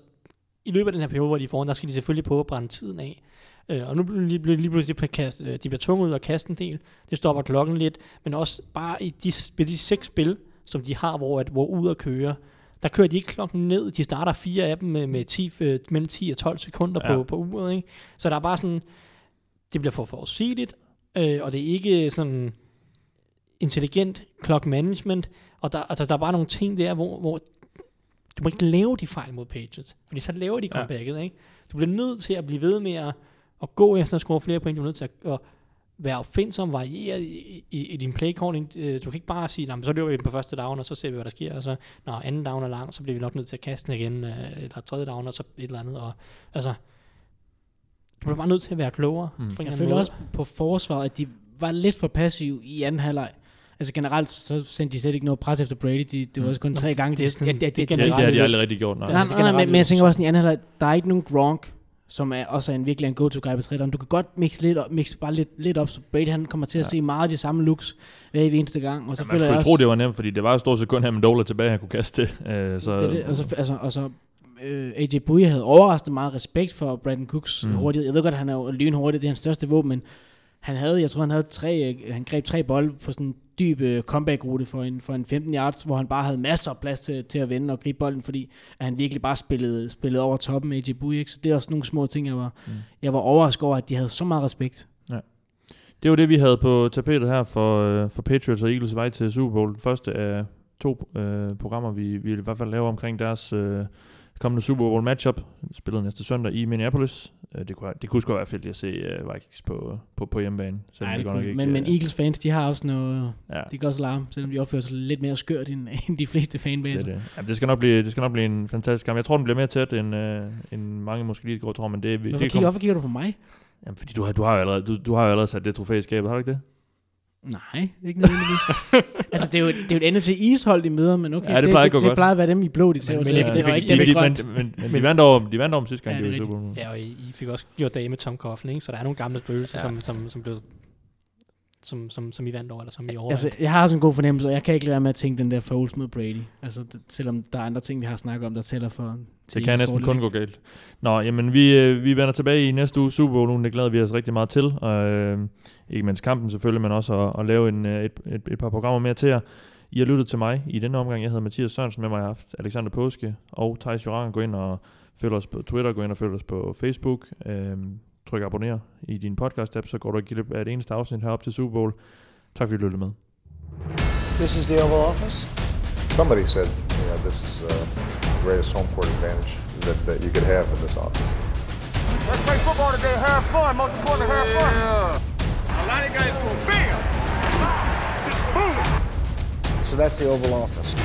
i løbet af den her periode, hvor de er foran, der skal de selvfølgelig prøve at brænde tiden af. Øh, og nu bliver de lige, lige pludselig på kast, øh, de bliver tvunget ud og kaste en del. Det stopper klokken lidt, men også bare i de, de seks spil, som de har, hvor, at, hvor ud at køre, der kører de ikke klokken ned. De starter fire af dem med, med 10, øh, mellem 10 og 12 sekunder ja. Ja. på, på uret. Ikke? Så der er bare sådan, det bliver for forudsigeligt, øh, og det er ikke sådan intelligent clock management, og der, altså, der er bare nogle ting der, hvor, hvor du må ikke lave de fejl mod Patriots, fordi så laver de Ja. comebacket, ikke? Du bliver nødt til at blive ved med at, at gå efter at score flere point, du er nødt til at, at være opfindsom, varieret i, i, i din play calling. Øh, Du kan ikke bare sige, "Nå, men så løber vi på første down, og så ser vi, hvad der sker, og så, når anden down er lang, så bliver vi nok nødt til at kaste den igen, øh, eller tredje down, og så et eller andet, og altså, du bliver bare nødt til at være klogere. Mm. Jeg føler måde. også på forsvaret, at de var lidt for passive i anden halvleg. Altså generelt, så sendte de slet ikke noget pres efter Brady. De, det var Mm. også kun tre gange. det er det det, det, det har de aldrig rigtig gjort, nej. Nej, det nej, man men, ret men jeg vide. tænker også sådan i anden halvleg, der er ikke nogen Gronk, som er også er en virkelig en go-to-guy på træderen. Du kan godt mixe lidt op, mixe bare lidt, lidt op, så Brady han kommer til at Ja. se meget af de samme looks hver eneste gang. Og så Ja, man skulle også, tro, det var nemt, fordi det var jo stort set kun Amendola tilbage, han kunne kaste til. Øh, så, det, det, og så, altså, og så øh, AJ Bouye havde overraskende meget respekt for Brandon Cooks Mm. hurtighed. Jeg ved godt, at han er jo lynhurtig, det er hans største våben, men han havde, jeg tror, han havde tre, øh, han greb tre bolde på sådan dyb øh, comeback-rute for en, for en 15 yards, hvor han bare havde masser af plads til, til at vende og gribe bolden, fordi at han virkelig bare spillede, spillede over toppen med AJ ikke? Så det er også nogle små ting, jeg var, Mm. jeg var overrasket over, at de havde så meget respekt. Det var det, vi havde på tapetet her for, øh, for Patriots og Eagles vej til Super Bowl. Den første af to øh, programmer, vi, vi i hvert fald laver omkring deres øh, kommende Super Bowl matchup. Spillet næste søndag i Minneapolis. Øh, det, kunne, det kunne sgu være fedt at se øh, Vikings på, på, på hjemmebane. selvom Ej, det godt kunne, nok men, men øh, Eagles fans, de har også noget, ja, de kan også larme, selvom de opfører sig lidt mere skørt end, end de fleste det, fanbaser. er det. Jamen, det, skal nok blive, det skal nok blive en fantastisk kamp. Jeg tror, den bliver mere tæt, end, øh, end mange måske lige går tror, men det, Hvorfor, det kigger, hvorfor kigger du på mig? Jamen, fordi du har, du, har jo allerede, du, du har jo allerede sat det trofæ i skabet, har du ikke det? Nej, ikke nødvendigvis. altså, det er jo, et- det er jo et NFC East-hold, de møder, men okay, Ja, det plejer det, det godt. plejer at være dem i blå, de ser Men- men ikke? det- Det var det- ikke det- dem i grønt. men, men, men de, vandt over, de vandt over dem sidste gang, Ja, ja, det de var i Super Bowl. Ja, og I, I fik også gjort dage med Tom Coughlin, ikke? Så der er nogle gamle spøgelser, Ja. ja. som, som, som blev som, som, som I vandt over, eller som I overvandt. Altså, jeg har også en god fornemmelse, og jeg kan ikke lade være med at tænke den der Foles mod Brady. Altså, det, selvom der er andre ting, vi har snakket om, der tæller for... til Det kan næsten kun gå galt. Nå, jamen vi, øh, vi vender tilbage i næste uge Super Bowl, det glæder vi os rigtig meget til. Og, øh, ikke mindst kampen selvfølgelig, men også at, at lave en, øh, et, et, et par programmer mere til jer. I har lyttet til mig i denne omgang. Jeg hedder Mathias Sørensen, med mig jeg har haft Alexander Påske og Thijs Joran. Gå ind og følg os på Twitter, gå ind og følg os på Facebook. Øh, tryk abonner i din podcast-app, så går du ikke glip af et eneste afsnit herop til Super Bowl. Tak fordi du lyttede med. This is the Oval Office. Somebody said, you know, this is uh, the greatest home court advantage that, that you could have in this office. Let's play football today. Have fun. Most importantly, have fun. A lot of guys go bam, just boom. So that's the Oval Office.